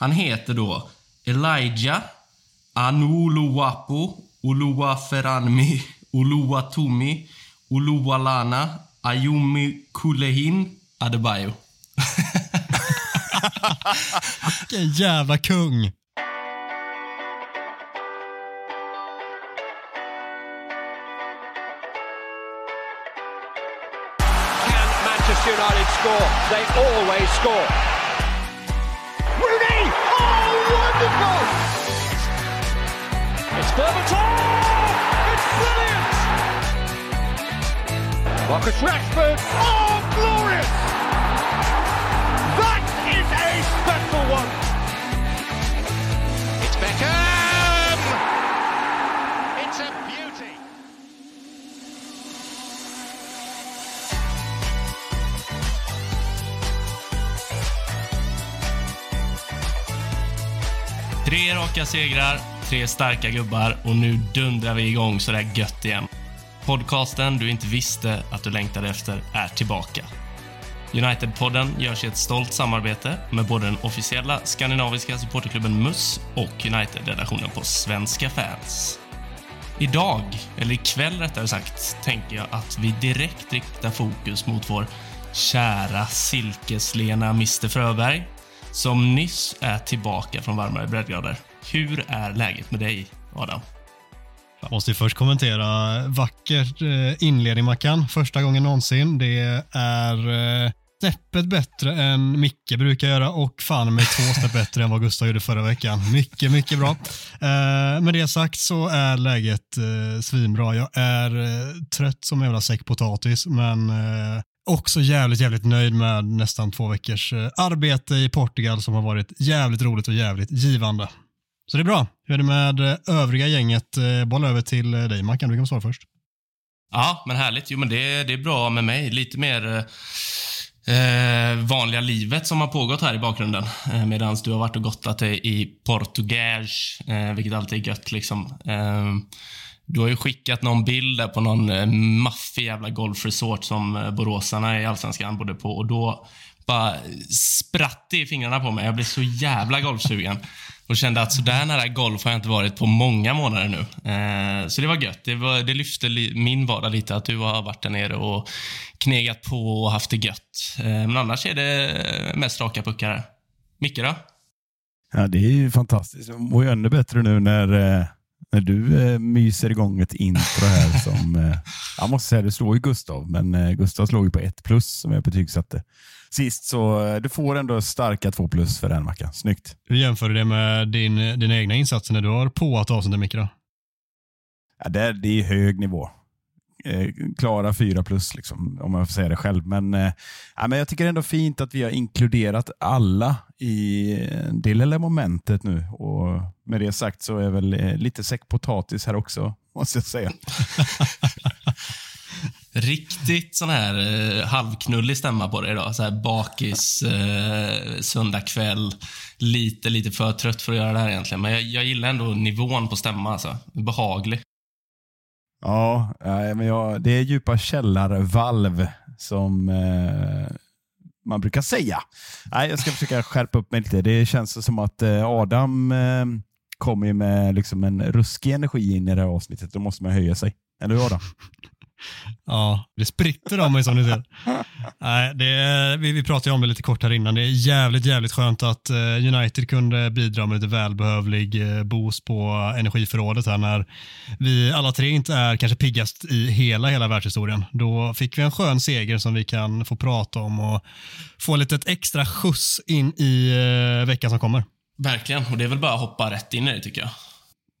Han heter då Elijah Anuluwapo Uluwaferanmi Uluwatumi Uluwalana Ayumi Kulehin Adebayo. Vilken jävla kung. Can Manchester United score? They always score. Wonderful! It's Berbatov! It's brilliant! Marcus Rashford! Oh, glorious! That is a special one! Tre raka segrar, tre starka gubbar och nu dundrar vi igång så där gött igen. Podcasten du inte visste att du längtade efter är tillbaka. United-podden görs i ett stolt samarbete med både den officiella skandinaviska supporterklubben MUS och United-redaktionen på Svenska fans. Idag, eller ikväll rättare sagt, tänker jag att vi direkt riktar fokus mot vår kära silkeslena Mr Fröberg som nyss är tillbaka från varmare breddgrader. Hur är läget med dig, Adam? Jag måste först kommentera vackert eh, inledning Mackan. Första gången någonsin. Det är eh, snäppet bättre än Micke brukar göra och fan mig två snäpp bättre än vad Gustav gjorde förra veckan. Mycket, mycket bra. Eh, med det sagt så är läget eh, svinbra. Jag är eh, trött som en jävla säck potatis men eh, också jävligt, jävligt nöjd med nästan två veckors eh, arbete i Portugal som har varit jävligt roligt och jävligt givande. Så det är bra. Hur är det med eh, övriga gänget? Eh, boll över till dig Mackan, du kan svara först. Ja, men härligt. Jo, men det, det är bra med mig. Lite mer eh, vanliga livet som har pågått här i bakgrunden. Eh, Medan du har varit och gottat dig i Portugais, eh, vilket alltid är gött. Liksom. Eh, du har ju skickat någon bild där på någon eh, maffig jävla golfresort som eh, boråsarna i Allsvenskan bodde på och då bara spratt det i fingrarna på mig. Jag blev så jävla golfsugen och kände att sådär nära golf har jag inte varit på många månader nu. Eh, så det var gött. Det, var, det lyfte li, min vardag lite att du har varit där nere och knegat på och haft det gött. Eh, men annars är det mest raka puckar här. Micke då? Ja, det är ju fantastiskt. Jag mår ju ännu bättre nu när, eh, när du eh, myser igång ett intro här som, eh, jag måste säga, det slår ju Gustav, men eh, Gustav slog ju på ett plus som jag betygsatte sist, så eh, du får ändå starka två plus för den Mackan. Snyggt. Hur jämför du det med din, dina egna insatser när du har påat avsnittet Micke då? Ja, det, det är hög nivå. Eh, klara fyra plus, liksom, om jag får säga det själv. Men, eh, ja, men jag tycker ändå fint att vi har inkluderat alla i det lilla momentet nu. Och med det sagt så är väl eh, lite säck potatis här också, måste jag säga. Riktigt sån här eh, halvknullig stämma på det idag. Så här bakis, eh, söndag kväll. Lite, lite för trött för att göra det här egentligen. Men jag, jag gillar ändå nivån på stämma. Alltså. Behaglig. Ja, nej, men jag, det är djupa källarvalv som eh, man brukar säga. Nej, jag ska försöka skärpa upp mig lite. Det känns som att eh, Adam eh, kommer med liksom en ruskig energi in i det här avsnittet. Då måste man höja sig. Eller hur Adam? Ja, det spritter av mig som ni ser. Nej, det är, vi, vi pratade ju om det lite kort här innan. Det är jävligt, jävligt skönt att eh, United kunde bidra med lite välbehövlig eh, boost på energiförrådet här när vi alla tre inte är kanske piggast i hela, hela världshistorien. Då fick vi en skön seger som vi kan få prata om och få lite extra skjuts in i eh, veckan som kommer. Verkligen. Och det är väl bara att hoppa rätt in i det, tycker jag.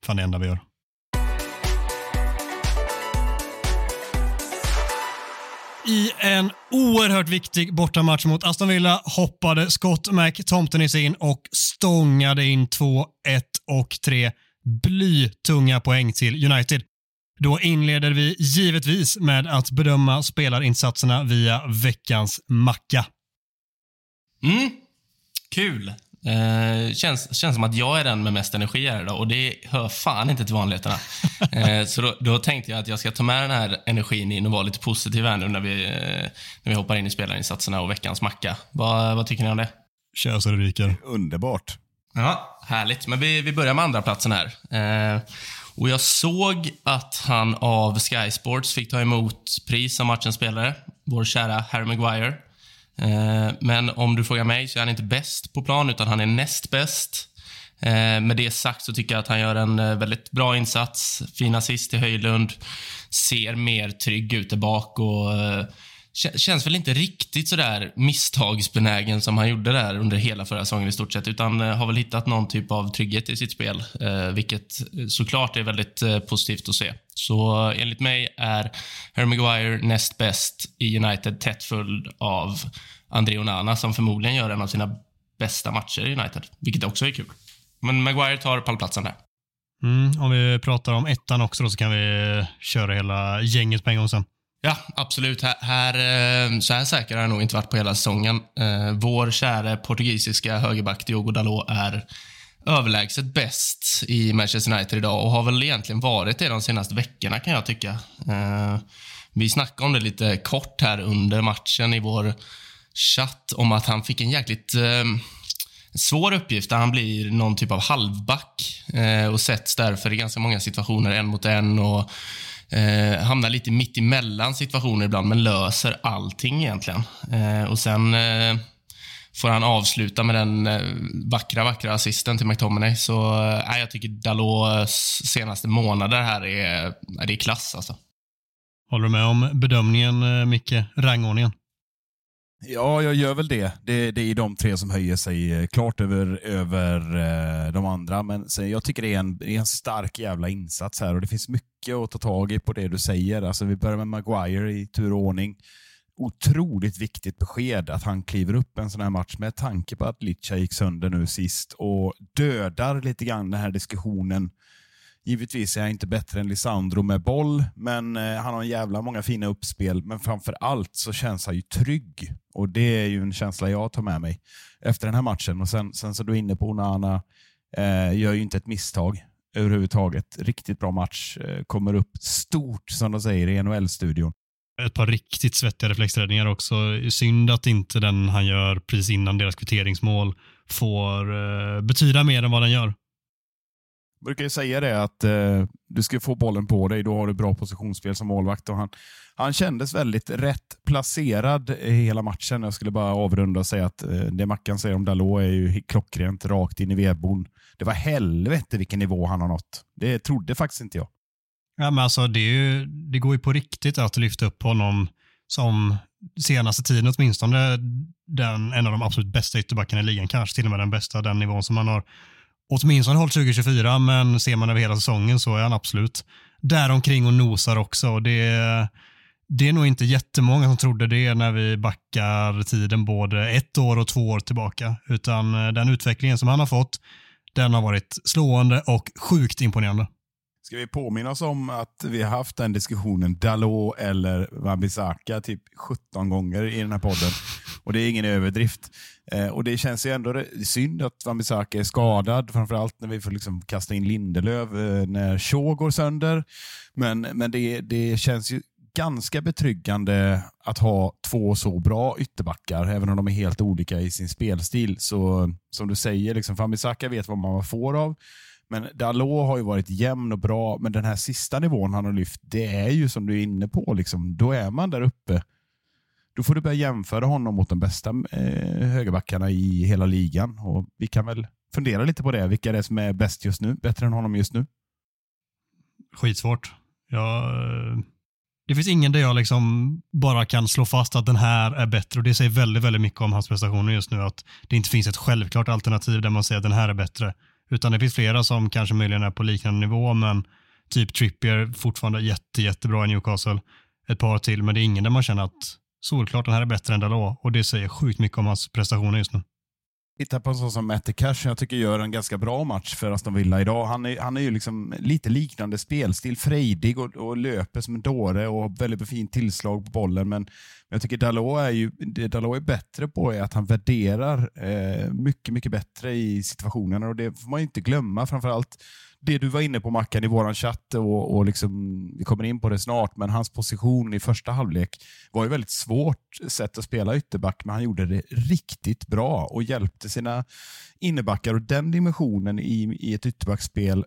Fan det enda vi gör. I en oerhört viktig bortamatch mot Aston Villa hoppade Scott McTominay in och stångade in 2-1 och 3 blytunga poäng till United. Då inleder vi givetvis med att bedöma spelarinsatserna via veckans macka. Mm. Kul. Eh, känns, känns som att jag är den med mest energi här idag och det hör fan inte till vanligheterna. eh, så då, då tänkte jag att jag ska ta med den här energin in och vara lite positiv här nu när vi, eh, när vi hoppar in i spelarinsatserna och veckans macka. Vad, vad tycker ni om det? Kör så det ryker. Underbart. Ja, härligt. Men vi, vi börjar med andra platsen här. Eh, och Jag såg att han av Sky Sports fick ta emot pris som matchens spelare, vår kära Harry Maguire. Eh, men om du frågar mig så är han inte bäst på plan, utan han är näst bäst. Eh, med det sagt så tycker jag att han gör en eh, väldigt bra insats. Fin assist till Höjlund. Ser mer trygg ut där bak och känns väl inte riktigt sådär misstagsbenägen som han gjorde där under hela förra säsongen i stort sett, utan eh, har väl hittat någon typ av trygghet i sitt spel, eh, vilket eh, såklart är väldigt positivt att se. Så enligt mig är Harry Maguire näst bäst i United, tätt följd av André Onana som förmodligen gör en av sina bästa matcher i United, vilket också är kul. Men Maguire tar pallplatsen där. Mm, om vi pratar om ettan också då, så kan vi köra hela gänget på en gång sen. Ja, absolut. Här, här, eh, så här säker har jag nog inte varit på hela säsongen. Eh, vår kära portugisiska högerback Diogo Dalot är överlägset bäst i Manchester United idag och har väl egentligen varit det de senaste veckorna kan jag tycka. Eh, vi snackade om det lite kort här under matchen i vår chatt om att han fick en jäkligt svår uppgift där han blir någon typ av halvback och sätts därför i ganska många situationer en mot en och eh, hamnar lite mitt emellan situationer ibland men löser allting egentligen. Eh, och sen eh, får han avsluta med den eh, vackra, vackra assisten till McTominay. Så eh, jag tycker Dalots senaste månader här är, det är klass alltså. Håller du med om bedömningen, eh, Micke? Rangordningen? Ja, jag gör väl det. det. Det är de tre som höjer sig eh, klart över, över eh, de andra. Men sen, jag tycker det är, en, det är en stark jävla insats här och det finns mycket att ta tag i på det du säger. Alltså, vi börjar med Maguire i tur och ordning. Otroligt viktigt besked att han kliver upp en sån här match med tanke på att Licha gick sönder nu sist och dödar lite grann den här diskussionen Givetvis är han inte bättre än Lisandro med boll, men eh, han har en jävla många fina uppspel. Men framför allt så känns han ju trygg. Och det är ju en känsla jag tar med mig efter den här matchen. Och Sen, sen så du är inne på Onana, eh, gör ju inte ett misstag överhuvudtaget. Riktigt bra match. Eh, kommer upp stort, som de säger i NHL-studion. Ett par riktigt svettiga reflexräddningar också. Synd att inte den han gör precis innan deras kvitteringsmål får eh, betyda mer än vad den gör. Brukar ju säga det att eh, du ska få bollen på dig, då har du bra positionsspel som målvakt. Och han, han kändes väldigt rätt placerad hela matchen. Jag skulle bara avrunda och säga att eh, det Mackan säger om Dalot är ju klockrent rakt in i vedboden. Det var helvete vilken nivå han har nått. Det trodde faktiskt inte jag. Ja, men alltså, det, ju, det går ju på riktigt att lyfta upp honom som senaste tiden åtminstone den, en av de absolut bästa ytterbackarna i ligan, kanske till och med den bästa, den nivån som han har åtminstone hållit 2024, men ser man över hela säsongen så är han absolut däromkring och nosar också. Det, det är nog inte jättemånga som trodde det när vi backar tiden både ett år och två år tillbaka, utan eh, den utvecklingen som han har fått, den har varit slående och sjukt imponerande. Ska vi påminna oss om att vi har haft den diskussionen, Dalot eller Wambisaka, typ 17 gånger i den här podden. Och det är ingen överdrift. Eh, och Det känns ju ändå synd att Wambisaka är skadad, framförallt när vi får liksom kasta in Lindelöf eh, när Shaw går sönder. Men, men det, det känns ju ganska betryggande att ha två så bra ytterbackar, även om de är helt olika i sin spelstil. Så som du säger, liksom, vet vad man får av. Men Dalot har ju varit jämn och bra, men den här sista nivån han har lyft, det är ju som du är inne på, liksom, då är man där uppe. Då får du börja jämföra honom mot de bästa eh, högerbackarna i hela ligan. Och Vi kan väl fundera lite på det. Vilka är det som är bäst just nu? Bättre än honom just nu? Skitsvårt. Jag, eh, det finns ingen där jag liksom bara kan slå fast att den här är bättre och det säger väldigt, väldigt mycket om hans prestationer just nu. Att det inte finns ett självklart alternativ där man säger att den här är bättre. Utan det finns flera som kanske möjligen är på liknande nivå, men typ Trippier fortfarande jätte, jättebra i Newcastle. Ett par till, men det är ingen där man känner att solklart den här är bättre än Dalot och det säger sjukt mycket om hans prestationer just nu. Titta på en sån som Matte Cash, jag tycker gör en ganska bra match för Aston Villa idag. Han är, han är ju liksom lite liknande spelstil, frejdig och, och löper som en dåre och har väldigt fint tillslag på bollen. Men, jag tycker Dalot är, ju, det Dalot är bättre på är att han värderar eh, mycket, mycket bättre i situationerna och det får man inte glömma. Framförallt det du var inne på Mackan i våran chatt, och, och liksom, vi kommer in på det snart, men hans position i första halvlek var ju väldigt svårt sätt att spela ytterback, men han gjorde det riktigt bra och hjälpte sina innebackar. Och den dimensionen i, i ett ytterbackspel,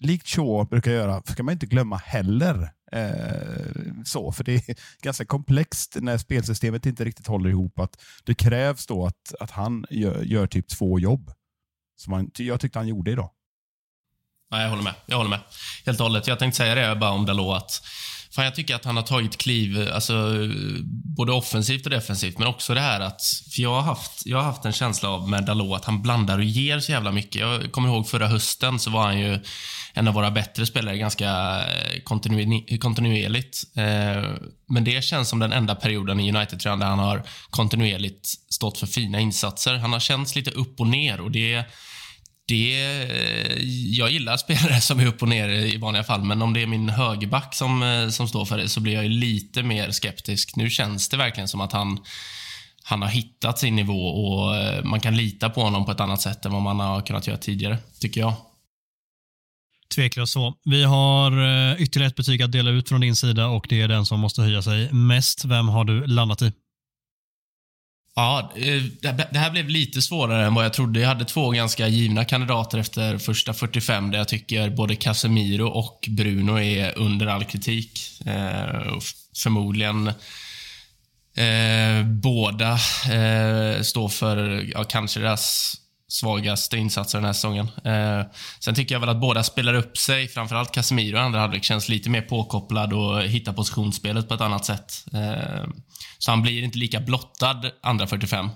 likt Shaw brukar göra, ska man inte glömma heller. Eh, så, för det är ganska komplext när spelsystemet inte riktigt håller ihop. att Det krävs då att, att han gör, gör typ två jobb. Som han, jag tyckte han gjorde idag. Nej, jag håller med. Jag håller med. Helt och hållet. Jag tänkte säga det bara om Dalot. Att, fan, jag tycker att han har tagit kliv, alltså, både offensivt och defensivt, men också det här att... För jag har haft, jag har haft en känsla av med Dalot att han blandar och ger så jävla mycket. Jag kommer ihåg förra hösten så var han ju en av våra bättre spelare ganska eh, kontinu kontinuerligt. Eh, men det känns som den enda perioden i United-tröjan där han har kontinuerligt stått för fina insatser. Han har känts lite upp och ner och det det, eh, jag gillar spelare som är upp och ner i vanliga fall, men om det är min högerback som, eh, som står för det så blir jag lite mer skeptisk. Nu känns det verkligen som att han, han har hittat sin nivå och eh, man kan lita på honom på ett annat sätt än vad man har kunnat göra tidigare, tycker jag. Tveklöst så. Vi har ytterligare ett betyg att dela ut från din sida och det är den som måste höja sig mest. Vem har du landat i? Ja, eh, det här blev lite svårare än vad jag trodde. Jag hade två ganska givna kandidater efter första 45 där jag tycker både Casemiro och Bruno är under all kritik. Eh, förmodligen eh, båda står för, ja, kanske deras svagaste insatser den här säsongen. Eh, sen tycker jag väl att båda spelar upp sig. Framförallt Casemiro i andra halvlek känns lite mer påkopplad och hittar positionsspelet på ett annat sätt. Eh, så han blir inte lika blottad andra 45.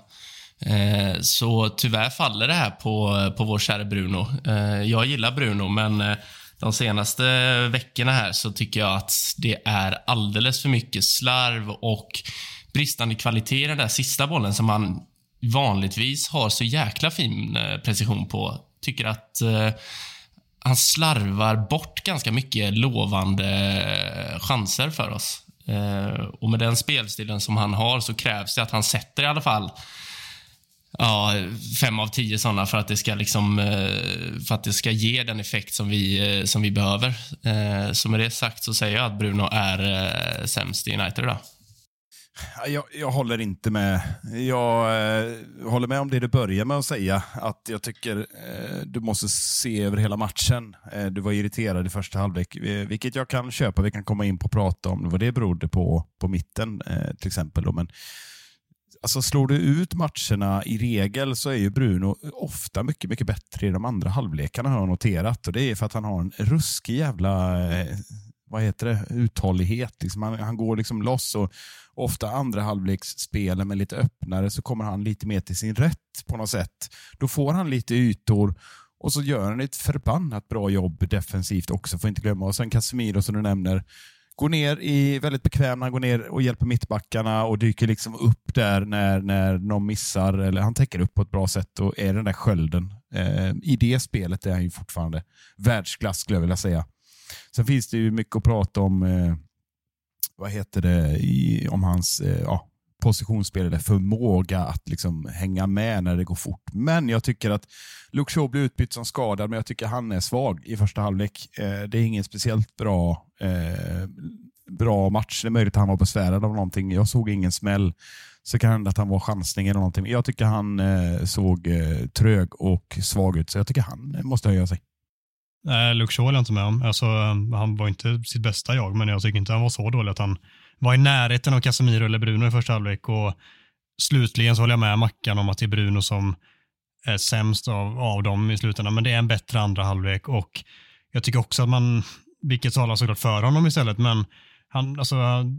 Eh, så tyvärr faller det här på, på vår kära Bruno. Eh, jag gillar Bruno, men eh, de senaste veckorna här så tycker jag att det är alldeles för mycket slarv och bristande kvalitet i den där sista bollen som han vanligtvis har så jäkla fin eh, precision på. Tycker att eh, han slarvar bort ganska mycket lovande eh, chanser för oss. Eh, och med den spelstilen som han har så krävs det att han sätter i alla fall ja, fem av tio sådana för att det ska liksom, eh, för att det ska ge den effekt som vi, som vi behöver. Så med det sagt så säger jag att Bruno är sämst i United idag. Jag, jag, håller inte med. Jag eh, håller med om det du börjar med att säga. Att jag tycker eh, du måste se över hela matchen. Eh, du var irriterad i första halvlek, eh, vilket jag kan köpa. Vi kan komma in på och prata om vad det berodde på på mitten eh, till exempel. Då. Men, alltså, slår du ut matcherna i regel så är ju Bruno ofta mycket, mycket bättre i de andra halvlekarna har jag noterat. Och Det är för att han har en ruskig jävla eh, vad heter det, uthållighet. Liksom han, han går liksom loss och ofta andra halvleksspelen med lite öppnare så kommer han lite mer till sin rätt på något sätt. Då får han lite ytor och så gör han ett förbannat bra jobb defensivt också, får inte glömma. Och sen Casemiro som du nämner, går ner i väldigt bekväm, han går ner och hjälper mittbackarna och dyker liksom upp där när, när någon missar. Eller han täcker upp på ett bra sätt och är den där skölden. Eh, I det spelet är han ju fortfarande världsklass skulle jag vilja säga. Sen finns det ju mycket att prata om eh, vad heter det, i, om hans eh, ja, positionsspel eller förmåga att liksom hänga med när det går fort. Men jag tycker att Luke Shaw blir utbytt som skadad, men jag tycker han är svag i första halvlek. Eh, det är ingen speciellt bra, eh, bra match. Det är möjligt att han var besvärad av någonting. Jag såg ingen smäll. Så kan det hända att han var chansning eller någonting. Jag tycker han eh, såg eh, trög och svag ut, så jag tycker han måste höja sig. Nej, Luke Shaw håller jag inte med om. Alltså, eh, han var inte sitt bästa jag, men jag tycker inte han var så dålig att han var i närheten av Casemiro eller Bruno i första halvlek. Och slutligen så håller jag med Mackan om att det är Bruno som är sämst av, av dem i slutändan, men det är en bättre andra halvlek och jag tycker också att man, vilket talar såklart för honom istället, men han, alltså,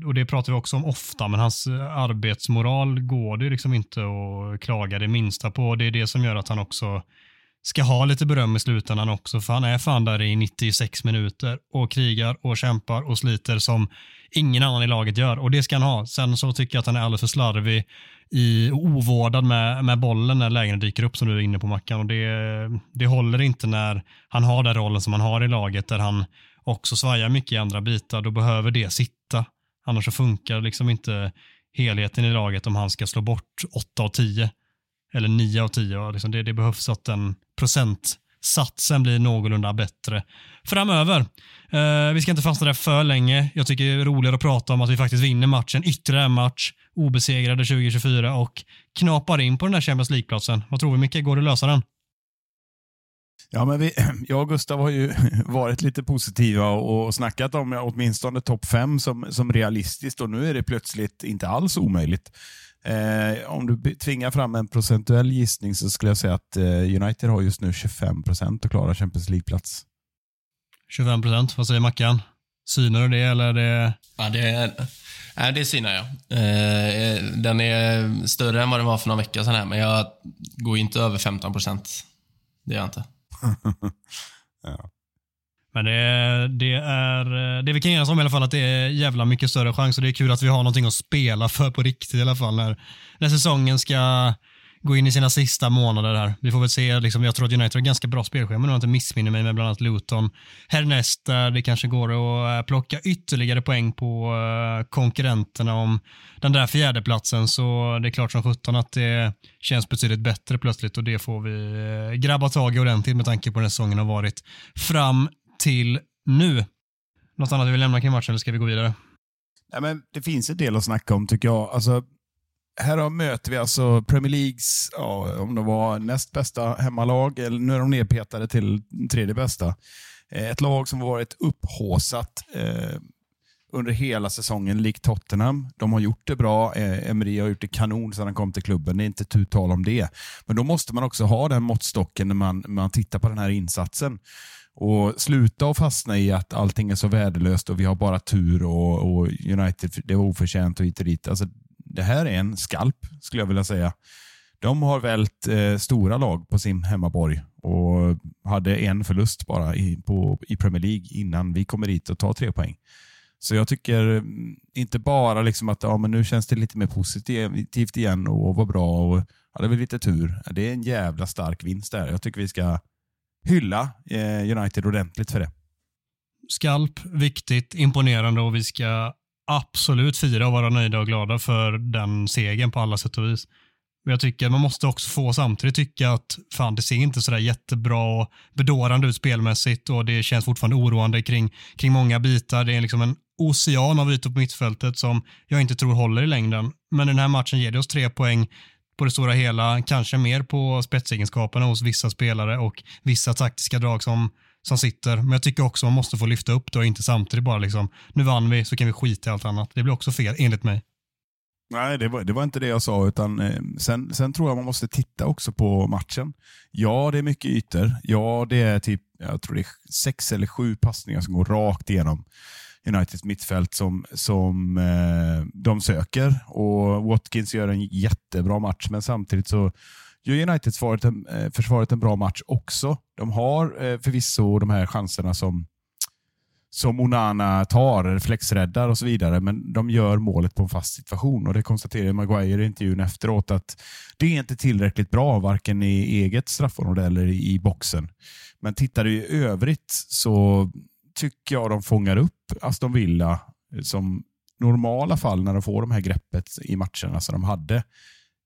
och det pratar vi också om ofta, men hans eh, arbetsmoral går det liksom inte att klaga det minsta på. Det är det som gör att han också ska ha lite beröm i slutändan också, för han är fan där i 96 minuter och krigar och kämpar och sliter som ingen annan i laget gör och det ska han ha. Sen så tycker jag att han är alldeles för slarvig i ovårdad med, med bollen när lägena dyker upp som du är inne på Mackan och det, det håller inte när han har den rollen som han har i laget där han också svajar mycket i andra bitar. Då behöver det sitta. Annars så funkar liksom inte helheten i laget om han ska slå bort 8 av 10 eller 9 av 10. Liksom det, det behövs att den procentsatsen blir någorlunda bättre framöver. Eh, vi ska inte fastna där för länge. Jag tycker det är roligare att prata om att vi faktiskt vinner matchen, ytterligare match, obesegrade 2024 och knapar in på den där Champions League-platsen. Vad tror vi Micke? Går det att lösa den? Ja, men vi, jag och Gustav har ju varit lite positiva och snackat om åtminstone topp fem som, som realistiskt och nu är det plötsligt inte alls omöjligt. Eh, om du tvingar fram en procentuell gissning så skulle jag säga att eh, United har just nu 25 procent att klara Champions League-plats. 25 procent, vad säger Mackan? Synar du det eller är det... Ja, det, nej, det synar jag. Eh, den är större än vad den var för några veckor sedan, här, men jag går inte över 15 procent. Det gör jag inte. ja. Men det, det, är, det vi kan enas om i alla fall att det är jävla mycket större chans. Och det är kul att vi har någonting att spela för på riktigt i alla fall när, när säsongen ska gå in i sina sista månader här. Vi får väl se, liksom, jag tror att United har ganska bra spelschema om jag inte missminner mig med bland annat Luton. Härnäst där det kanske går att eh, plocka ytterligare poäng på uh, konkurrenterna om den där fjärdeplatsen. Så det är klart som sjutton att det känns betydligt bättre plötsligt och det får vi uh, grabba tag i ordentligt med tanke på den säsongen har varit fram till nu. Något annat du vill nämna kring matchen eller ska vi gå vidare? Ja, men det finns en del att snacka om tycker jag. Alltså, här möter vi alltså Premier Leagues, ja, om de var näst bästa hemmalag, eller nu är de nedpetade till tredje bästa. Eh, ett lag som varit upphåsat eh, under hela säsongen, likt Tottenham. De har gjort det bra. Eh, Emery har gjort det kanon sedan han kom till klubben. Det är inte tu tal om det. Men då måste man också ha den måttstocken när man, när man tittar på den här insatsen. Och sluta att fastna i att allting är så värdelöst och vi har bara tur och, och United, det var oförtjänt och hit och dit. Alltså, det här är en skalp, skulle jag vilja säga. De har vält eh, stora lag på sin hemmaborg och hade en förlust bara i, på, i Premier League innan vi kommer dit och tar tre poäng. Så jag tycker mm, inte bara liksom att ja, men nu känns det lite mer positivt igen och var bra och hade väl lite tur. Det är en jävla stark vinst där. Jag tycker vi ska hylla eh, United ordentligt för det. Skalp, viktigt, imponerande och vi ska absolut fira och vara nöjda och glada för den segern på alla sätt och vis. Men jag tycker man måste också få samtidigt tycka att fan det ser inte sådär jättebra och bedårande ut spelmässigt och det känns fortfarande oroande kring, kring många bitar. Det är liksom en ocean av ytor på mittfältet som jag inte tror håller i längden. Men den här matchen ger det oss tre poäng på det stora hela, kanske mer på spetsegenskaperna hos vissa spelare och vissa taktiska drag som som sitter. Men jag tycker också man måste få lyfta upp det och inte samtidigt bara liksom, nu vann vi så kan vi skita i allt annat. Det blir också fel enligt mig. Nej, det var, det var inte det jag sa. utan eh, sen, sen tror jag man måste titta också på matchen. Ja, det är mycket ytor. Ja, det är typ jag tror det är sex eller sju passningar som går rakt igenom Uniteds mittfält som, som eh, de söker. Och Watkins gör en jättebra match, men samtidigt så gör Uniteds eh, försvaret en, bra match också. De har eh, förvisso de här chanserna som som Onana tar, reflexräddar och så vidare, men de gör målet på en fast situation. och Det konstaterar Maguire i intervjun efteråt att det är inte tillräckligt bra, varken i eget straffområde eller i boxen. Men tittar du i övrigt så tycker jag de fångar upp Aston Villa som normala fall när de får de här greppet i matcherna som de hade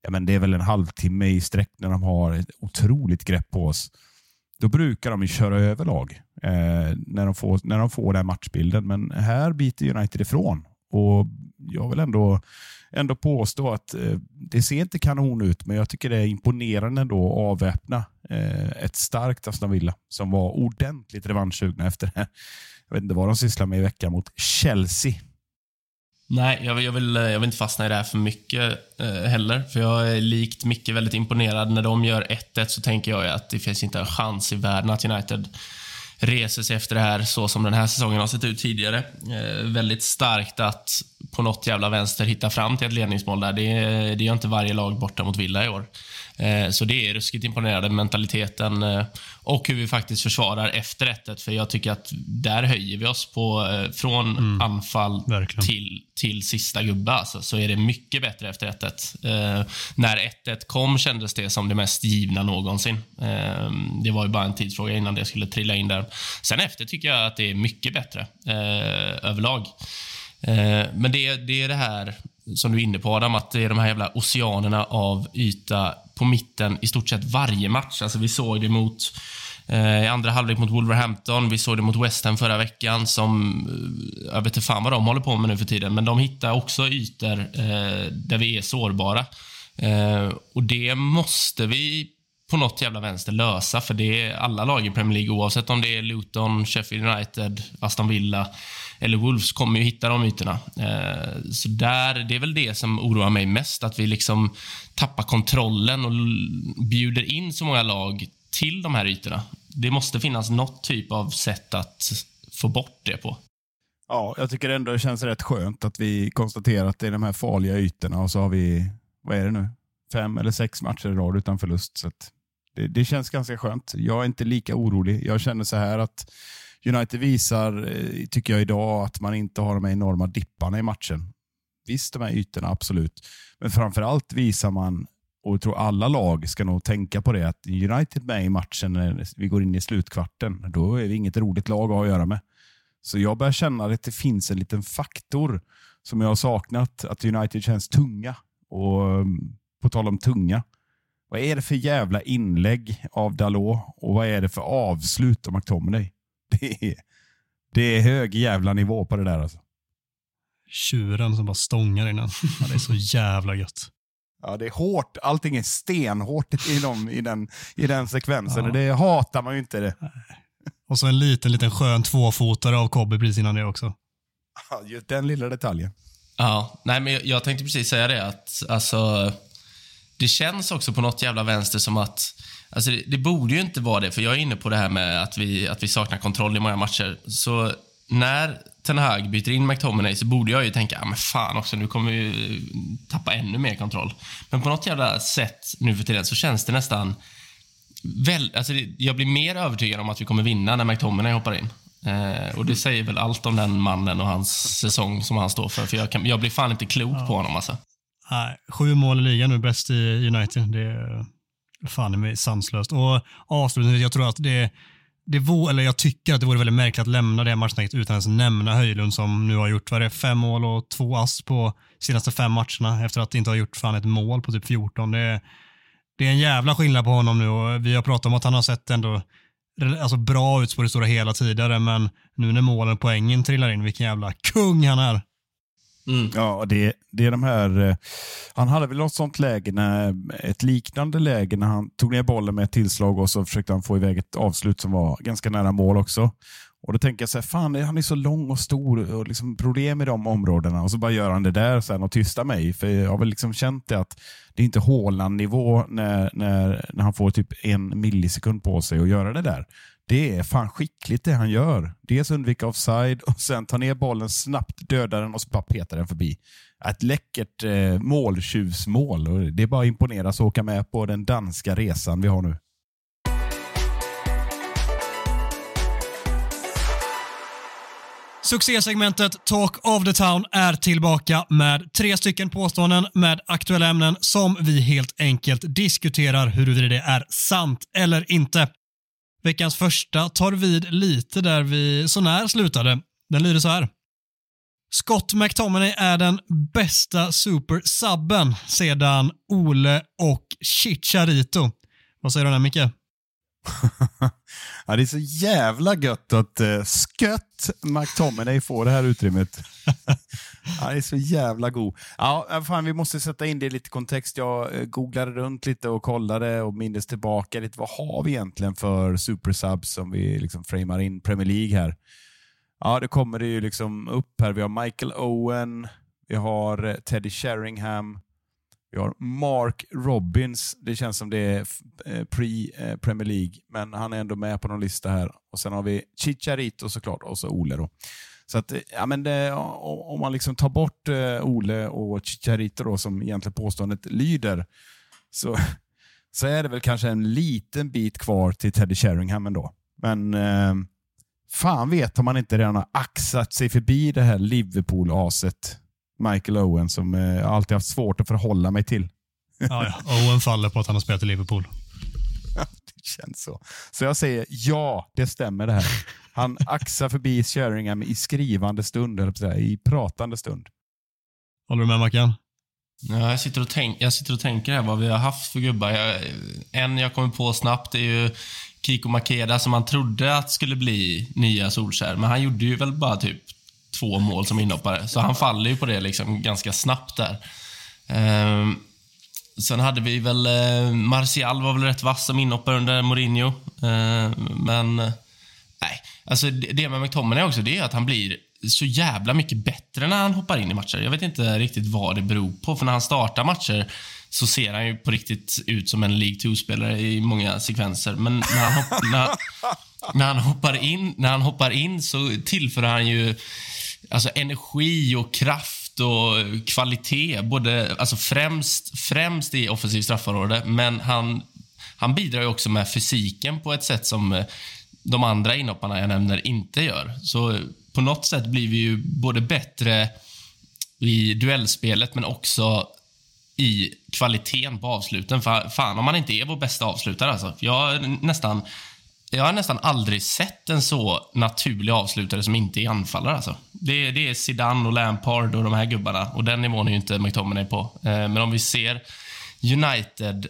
ja, men det är väl en halvtimme i sträck när de har ett otroligt grepp på oss. Då brukar de ju köra över lag eh, när, de får, när de får den matchbilden. Men här biter United ifrån. Och Jag vill ändå, ändå påstå att eh, det ser inte kanon ut, men jag tycker det är imponerande ändå att avväpna eh, ett starkt Aston Villa som var ordentligt revanschsugna efter det. Jag vet inte vad de sysslar med i veckan mot Chelsea. Nej, jag vill, jag, vill, eh, jag vill inte fastna i det här för mycket eh, heller. För jag är likt Micke väldigt imponerad. När de gör 1-1 så tänker jag att det finns inte en chans i världen att United reser sig efter det här så som den här säsongen har sett ut tidigare. Eh, väldigt starkt att på något jävla vänster hitta fram till ett ledningsmål där. Det, det gör inte varje lag borta mot Villa i år. Eh, så det är ruskigt imponerande, mentaliteten eh, och hur vi faktiskt försvarar efter 1 För jag tycker att där höjer vi oss på, eh, från mm, anfall till, till sista gubbe. Alltså, så är det mycket bättre efter 1 När 1-1 kom kändes det som det mest givna någonsin. Det var ju bara en tidsfråga innan det skulle trilla in där. Sen efter tycker jag att det är mycket bättre överlag. Men det, det är det här som du är inne på Adam, att det är de här jävla oceanerna av yta på mitten i stort sett varje match. Alltså vi såg det mot eh, I andra halvlek mot Wolverhampton, vi såg det mot West Ham förra veckan som, eh, jag vet inte fan vad de håller på med nu för tiden, men de hittar också ytor eh, där vi är sårbara. Eh, och det måste vi på något jävla vänster lösa, för det är alla lag i Premier League, oavsett om det är Luton, Sheffield United, Aston Villa eller Wolves, kommer ju hitta de ytorna. Eh, så där, det är väl det som oroar mig mest, att vi liksom tappar kontrollen och bjuder in så många lag till de här ytorna. Det måste finnas något typ av sätt att få bort det på. Ja, jag tycker ändå det känns rätt skönt att vi konstaterar att det är de här farliga ytorna och så har vi, vad är det nu, fem eller sex matcher i rad utan förlust. Så det, det, känns ganska skönt. Jag är inte lika orolig. Jag känner så här att United visar, eh, tycker jag idag, att man inte har de här enorma dipparna i matchen. Visst, de här ytorna, absolut. Men framförallt visar man, och jag tror alla lag ska nog tänka på det, att United med i matchen när vi går in i slutkvarten, då är vi inget roligt lag att ha att göra med. Så jag börjar känna att det finns en liten faktor som jag har saknat, att United känns tunga. Och mm, på tal om tunga, vad är det för jävla inlägg av Dalot och vad är det för avslut av McTominay? Det är, det är hög jävla nivå på det där alltså. Tjuren som bara stångar innan. Ja, det är så jävla gött. Ja, det är hårt. Allting är stenhårt i, dem, i, den, i den sekvensen. Ja. Det hatar man ju inte. det. Och så en liten, liten skön tvåfotare av Kobbe precis innan det också. Ja, just den lilla detaljen. Ja, nej men jag, tänkte precis säga det att alltså det känns också på något jävla vänster som att Alltså det, det, borde ju inte vara det, för jag är inne på det här med att vi, att vi saknar kontroll i många matcher. Så när Ten Hag byter in McTominay så borde jag ju tänka, ja men fan också, nu kommer vi tappa ännu mer kontroll. Men på något jävla sätt nu för tiden så känns det nästan... Väl, alltså det, jag blir mer övertygad om att vi kommer vinna när McTominay hoppar in. Eh, och det säger väl allt om den mannen och hans säsong som han står för. För jag, kan, jag blir fan inte klok ja. på honom alltså. Nej, sju mål i ligan nu, bäst i United. Det är fan mig sanslöst. Och avslutningsvis, jag tror att det, det vore, eller jag tycker att det vore väldigt märkligt att lämna det här matchsnacket utan att ens nämna Höjlund som nu har gjort, vad det fem mål och två ass på senaste fem matcherna efter att inte ha gjort fan ett mål på typ 14. Det är, det är en jävla skillnad på honom nu och vi har pratat om att han har sett ändå alltså bra ut på det stora hela tidigare, men nu när målen och poängen trillar in, vilken jävla kung han är. Mm. Ja, det, det är de här... Eh, han hade väl något sånt läge, när, ett liknande läge när han tog ner bollen med ett tillslag och så försökte han få iväg ett avslut som var ganska nära mål också. Och Då tänker jag så här, fan han är så lång och stor och liksom problem i de områdena och så bara gör han det där sen och tystar mig. För jag har väl liksom känt det att det är inte Haaland-nivå när, när, när han får typ en millisekund på sig att göra det där. Det är fan skickligt det han gör. Dels undvika offside och sen ta ner bollen snabbt, döda den och så bara peta den förbi. Ett läckert eh, måltjuvsmål. Det är bara att imponeras och åka med på den danska resan vi har nu. Succésegmentet Talk of the Town är tillbaka med tre stycken påståenden med aktuella ämnen som vi helt enkelt diskuterar huruvida det är sant eller inte. Veckans första tar vid lite där vi sånär slutade. Den lyder så här. Scott McTominay är den bästa super-subben sedan Ole och Chicharito. Vad säger du där Micke? ja, det är så jävla gött att uh, Skött McTominay får det här utrymmet. Han är så jävla god. Ja, äh, fan, vi måste sätta in det i lite kontext. Jag eh, googlade runt lite och kollade och mindes tillbaka lite. Vad har vi egentligen för supersubs som vi liksom framar in Premier League här? Ja, det kommer det ju liksom upp här. Vi har Michael Owen, vi har eh, Teddy Sheringham, vi har Mark Robbins. Det känns som det är eh, pre-Premier League, men han är ändå med på någon lista här. Och Sen har vi Chicharito såklart och så Ole. Då. Så att, eh, ja, men det, om man liksom tar bort eh, Ole och Chicharito då, som egentligen påståendet lyder, så, så är det väl kanske en liten bit kvar till Teddy Sheringham ändå. Men eh, fan vet om man inte redan har axat sig förbi det här Liverpool-aset Michael Owen som eh, jag eh, alltid haft svårt att förhålla mig till. Ja, ja. Owen faller på att han har spelat i Liverpool känns så. Så jag säger ja, det stämmer det här. Han axar förbi Sheringham i skrivande stund, eller i pratande stund. Håller du med Mackan? Ja, jag, sitter och tänk, jag sitter och tänker här vad vi har haft för gubbar. Jag, en jag kommer på snabbt är ju Kiko Makeda som man trodde att skulle bli nya Solskär. Men han gjorde ju väl bara typ två mål som inhoppare. Så han faller ju på det liksom ganska snabbt där. Ehm, sen hade vi väl... Eh, Martial var väl rätt vass som inhoppare under Mourinho. Eh, men... Eh, nej, alltså det det med McTominay också, det är att han blir så jävla mycket bättre när han hoppar in i matcher. Jag vet inte riktigt vad det beror på, för när han startar matcher så ser han ju på riktigt ut som en League 2-spelare i många sekvenser. Men när han, hopp, när, när, han hoppar in, när han hoppar in så tillför han ju alltså energi och kraft och kvalitet. Både, alltså främst, främst i offensivt straffområde, men han, han bidrar ju också med fysiken på ett sätt som eh, de andra inhopparna jag nämner inte gör. Så på något sätt blir vi ju både bättre i duellspelet, men också i kvaliteten på avsluten. Fan om man inte är vår bästa avslutare alltså. Jag nästan, jag har nästan aldrig sett en så naturlig avslutare som inte är anfallare alltså. Det, det är Zidane och Lampard och de här gubbarna och den nivån är ju inte McTominay på. Eh, men om vi ser United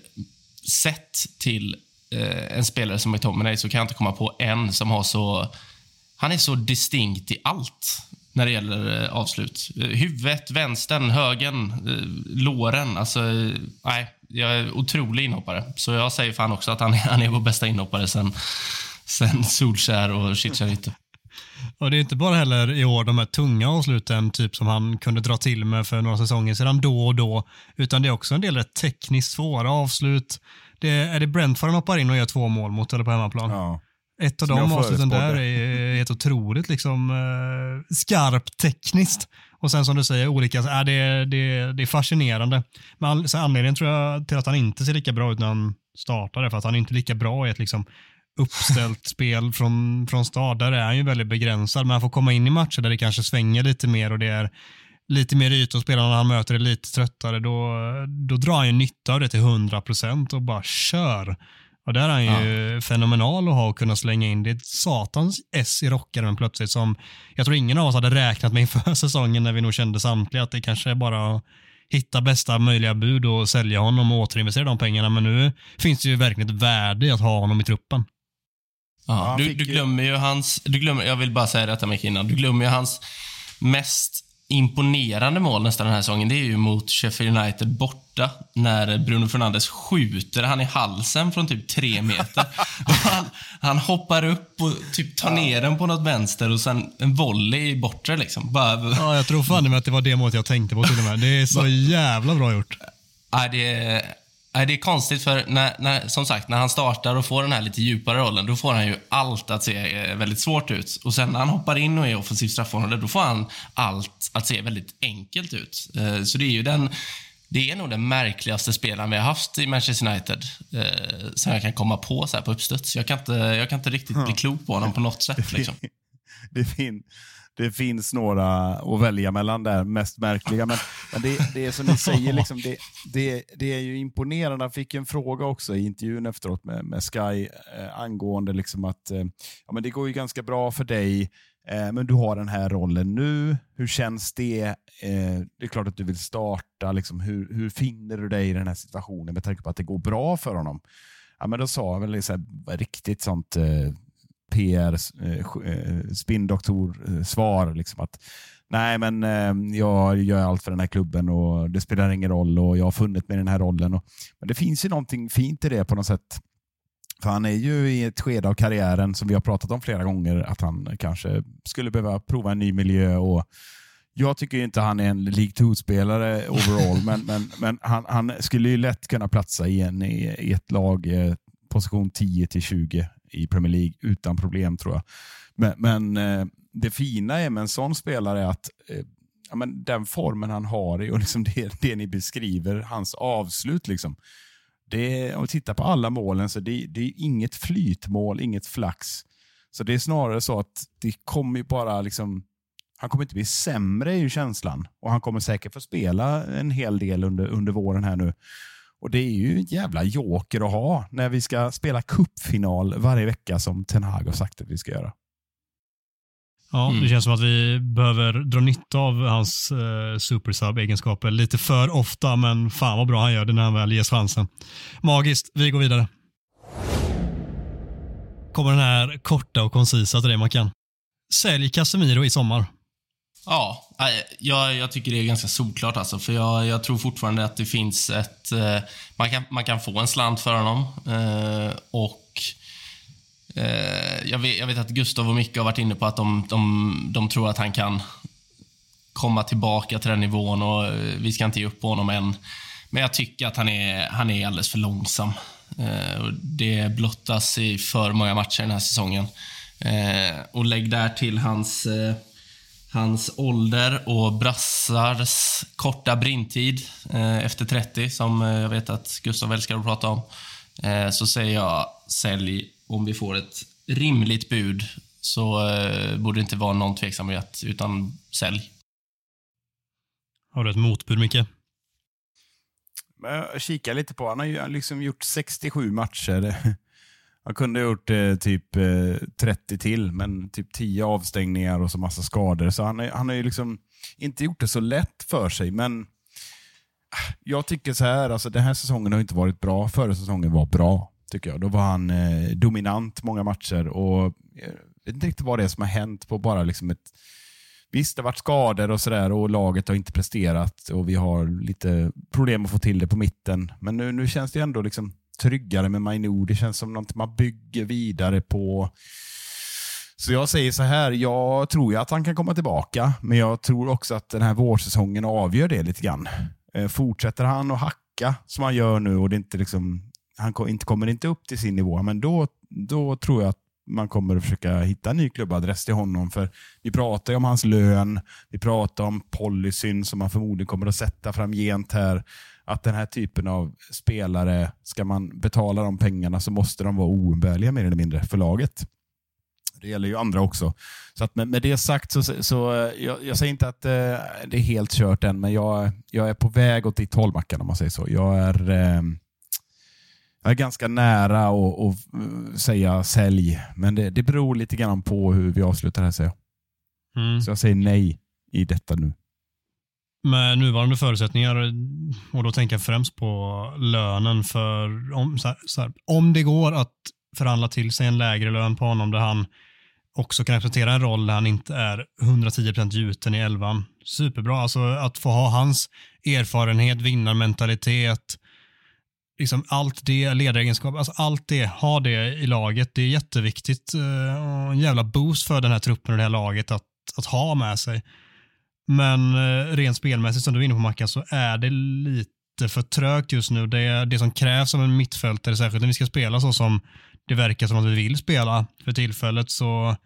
sett till eh, en spelare som McTominay så kan jag inte komma på en som har så... Han är så distinkt i allt när det gäller eh, avslut. Eh, Huvudet, vänstern, högen, eh, låren. Alltså, nej, jag är otrolig inhoppare. Så jag säger fan också att han är, han är vår bästa inhoppare sen, sen Solskär och Chicharito. Och det är inte bara heller i år de här tunga avsluten, typ som han kunde dra till med för några säsonger sedan då och då, utan det är också en del rätt tekniskt svåra avslut. Det är, är det Brentford han hoppar in och gör två mål mot eller på hemmaplan? Ja. Ett av Som de avsluten där är helt otroligt liksom eh, skarpt tekniskt. Och sen som du säger, olika, äh, det, det, det är fascinerande. Men all, så anledningen tror jag till att han inte ser lika bra ut när han startar är för att han inte är lika bra i ett liksom uppställt spel från, från start. Där är han ju väldigt begränsad, men han får komma in i matcher där det kanske svänger lite mer och det är lite mer ytor och spelarna han möter är lite tröttare. Då, då drar han ju nytta av det till 100% och bara kör. Och där är han ju fenomenal att ha och kunna slänga in. Det är ett satans S i rockaren plötsligt som jag tror ingen av oss hade räknat med inför säsongen när vi nog kände samtliga att det kanske är bara att hitta bästa möjliga bud och sälja honom och återinvestera de pengarna. Men nu finns det ju verkligen ett värde i att ha honom i truppen. Ja, du, du glömmer ju hans... Du glömmer, jag vill bara säga detta Micke innan. Du glömmer ju hans mest imponerande mål nästan den här säsongen. Det är ju mot Sheffield United borta när Bruno Fernandes skjuter han i halsen från typ tre meter. Han, han hoppar upp och typ tar ner den på något vänster och sen en volley i bortre liksom. Bara, Ja, jag tror fan med att det var det målet jag tänkte på till och med. Det är så jävla bra gjort. Nej, det, är, nej, det är konstigt för när, när, som sagt, när han startar och får den här lite djupare rollen, då får han ju allt att se eh, väldigt svårt ut. Och sen när han hoppar in och är offensiv straffområde, då får han allt att se väldigt enkelt ut. Eh, Så det är ju den, det är nog den märkligaste spelaren vi har haft i Manchester United, eh, som jag kan komma på så här på uppstuds. Jag kan inte, jag kan inte riktigt bli klok på honom på något sätt. Liksom. det, fin, det finns några att välja mellan där, mest märkliga. Men, men det, det är som ni säger, liksom, det, det, det är ju imponerande. Jag fick en fråga också i intervjun efteråt med, med Sky eh, angående liksom att eh, ja, men det går ju ganska bra för dig, eh, men du har den här rollen nu. Hur känns det? Eh, det är klart att du vill starta. Liksom, hur, hur finner du dig i den här situationen med tanke på att det går bra för honom? Ja, men då sa jag väl så här, riktigt sånt eh, PR, eh, eh, spinndoktor-svar. Liksom att, Nej, men eh, jag gör allt för den här klubben och det spelar ingen roll och jag har funnit mig i den här rollen. Och, men det finns ju någonting fint i det på något sätt. För han är ju i ett skede av karriären som vi har pratat om flera gånger, att han kanske skulle behöva prova en ny miljö. och jag tycker inte han är en League 2-spelare overall, men, men, men han, han skulle ju lätt kunna platsa i, en, i, i ett lag, eh, position 10 till 20 i Premier League utan problem tror jag. Men, men eh, det fina är med en sån spelare är att eh, ja, men den formen han har och liksom det, det ni beskriver, hans avslut. Liksom, det om vi tittar på alla målen så det, det är inget flytmål, inget flax. Så det är snarare så att det kommer ju bara liksom han kommer inte bli sämre i känslan och han kommer säkert få spela en hel del under, under våren här nu. Och det är ju en jävla joker att ha när vi ska spela cupfinal varje vecka som Ten Hag har sagt att vi ska göra. Ja, Mm. Det känns som att vi behöver dra nytta av hans eh, supersub-egenskaper lite för ofta, men fan vad bra han gör det när han väl ges chansen. Magiskt, vi går vidare. kommer den här korta och koncisa till dig Mackan. Sälj Casemiro i sommar. Ja, jag, jag tycker det är ganska solklart alltså. För jag, jag tror fortfarande att det finns ett... Eh, man, kan, man kan få en slant för honom. Eh, och eh, jag, vet, jag vet att Gustav och Micke har varit inne på att de, de, de tror att han kan komma tillbaka till den nivån och eh, vi ska inte ge upp på honom än. Men jag tycker att han är, han är alldeles för långsam. Eh, det blottas i för många matcher den här säsongen. Eh, och lägg där till hans, eh, hans ålder och Brassars korta brintid eh, efter 30, som eh, jag vet att Gustav älskar att prata om. Eh, så säger jag sälj om vi får ett rimligt bud så eh, borde det inte vara någon tveksamhet, utan sälj. Har du ett motbud, Micke? Jag kikar lite på Han har ju liksom gjort 67 matcher. Han kunde ha gjort eh, typ eh, 30 till, men typ 10 avstängningar och så massa skador. Så han, han har ju liksom inte gjort det så lätt för sig, men ah, jag tycker så här, alltså den här säsongen har inte varit bra. Förra säsongen var bra, tycker jag. Då var han eh, dominant många matcher och eh, jag vet inte riktigt vad det är som har hänt på bara liksom ett Visst, det har varit skador och sådär och laget har inte presterat och vi har lite problem att få till det på mitten. Men nu, nu känns det ändå liksom tryggare med Mainou. Det känns som något man bygger vidare på. Så jag säger så här, jag tror ju att han kan komma tillbaka, men jag tror också att den här vårsäsongen avgör det lite grann. Eh, fortsätter han att hacka som han gör nu och det inte liksom, han inte, kommer inte upp till sin nivå, men då, då tror jag att man kommer att försöka hitta en ny klubbadress till honom. För Vi pratar ju om hans lön, vi pratar om policyn som man förmodligen kommer att sätta framgent här. Att den här typen av spelare, ska man betala de pengarna så måste de vara oumbärliga mer eller mindre för laget. Det gäller ju andra också. Så att med, med det sagt, så, så eh, jag, jag, säger inte att eh, det är helt kört än, men jag, jag är på väg åt ditt håll Mackan, om man säger så. Jag är, eh, jag är ganska nära att säga sälj, men det, det beror lite grann på hur vi avslutar här. Säger jag. Mm. Så jag säger nej i detta nu. Med nuvarande förutsättningar, och då tänker jag främst på lönen, för om, så här, så här, om det går att förhandla till sig en lägre lön på honom där han också kan representera en roll där han inte är 110% gjuten i elvan. Superbra, alltså att få ha hans erfarenhet, vinnarmentalitet, liksom allt det, ledaregenskap, alltså allt det, ha det i laget. Det är jätteviktigt eh, en jävla boost för den här truppen och det här laget att, att ha med sig. Men eh, rent spelmässigt, som du är inne på Mackan, så är det lite för trögt just nu. Det, det som krävs av en mittfältare, särskilt när vi ska spela så som det verkar som att vi vill spela för tillfället, så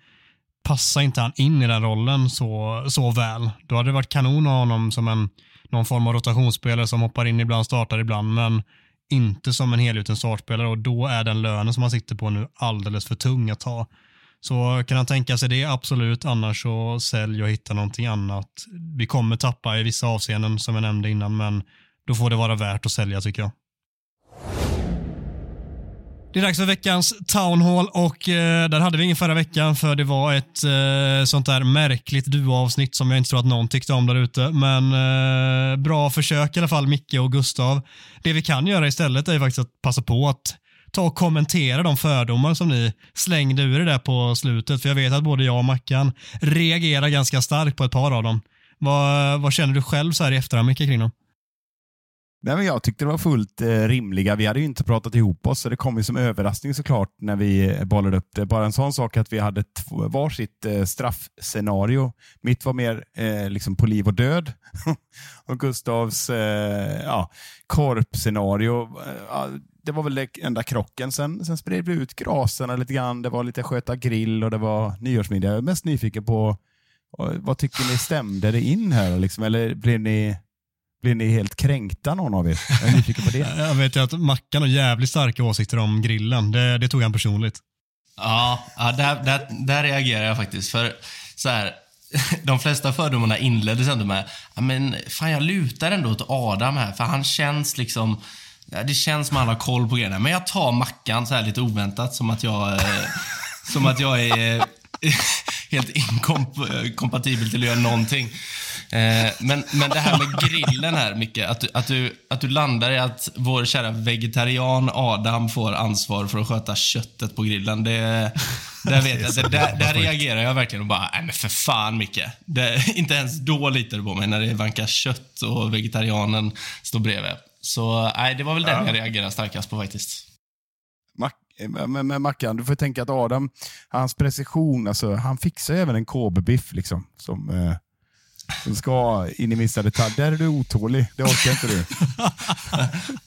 passar inte han in i den rollen så, så väl. Då hade det varit kanon att ha honom som en, någon form av rotationsspelare som hoppar in ibland, startar ibland, men inte som en helgjuten startspelare och då är den lönen som han sitter på nu alldeles för tung att ta. Så kan han tänka sig det? Absolut. Annars så sälj och hitta någonting annat. Vi kommer tappa i vissa avseenden som jag nämnde innan, men då får det vara värt att sälja tycker jag. Det är dags för veckans Town Hall och eh, där hade vi ingen förra veckan för det var ett eh, sånt där märkligt duo avsnitt som jag inte tror att någon tyckte om där ute. Men eh, bra försök i alla fall Micke och Gustav. Det vi kan göra istället är faktiskt att passa på att ta och kommentera de fördomar som ni slängde ur er där på slutet. För jag vet att både jag och Mackan reagerar ganska starkt på ett par av dem. Vad, vad känner du själv så här i efterhand Micke kring dem? Nej, men jag tyckte det var fullt eh, rimliga. Vi hade ju inte pratat ihop oss, så det kom ju som överraskning såklart när vi eh, bollade upp det. Bara en sån sak att vi hade varsitt eh, straffscenario. Mitt var mer eh, liksom på liv och död. och Gustavs eh, ja, korpscenario. Eh, Eh, det var väl den enda krocken. Sen, sen spred vi ut graserna lite grann. Det var lite sköta grill och det var nyårsmiddag. Jag är mest nyfiken på vad tycker ni stämde det in här? Liksom? Eller blev ni blir ni helt kränkta någon av er? Jag är nyfiken på det. jag vet ju att Mackan har jävligt starka åsikter om grillen. Det, det tog han personligt. Ja, ja där, där, där reagerar jag faktiskt. För så här, de flesta fördomarna inleddes ändå med, men fan jag lutar ändå åt Adam här, för han känns liksom, det känns som att han har koll på grejerna. Men jag tar Mackan så här lite oväntat, som att jag, eh, som att jag är helt inkompatibel till att göra någonting. Eh, men, men det här med grillen här, Micke. Att du, att, du, att du landar i att vår kära vegetarian Adam får ansvar för att sköta köttet på grillen. Det, där vet jag, det, där, där reagerar jag verkligen och bara, nej men för fan Micke. Det, inte ens då litar du på mig när det vankas kött och vegetarianen står bredvid. Så nej, det var väl den jag reagerade starkast på faktiskt. Mac men, men Mackan, du får tänka att Adam, hans precision, alltså, han fixar även en KB-biff liksom, som, eh, som ska in i minsta detalj. Där är du otålig, det orkar inte du.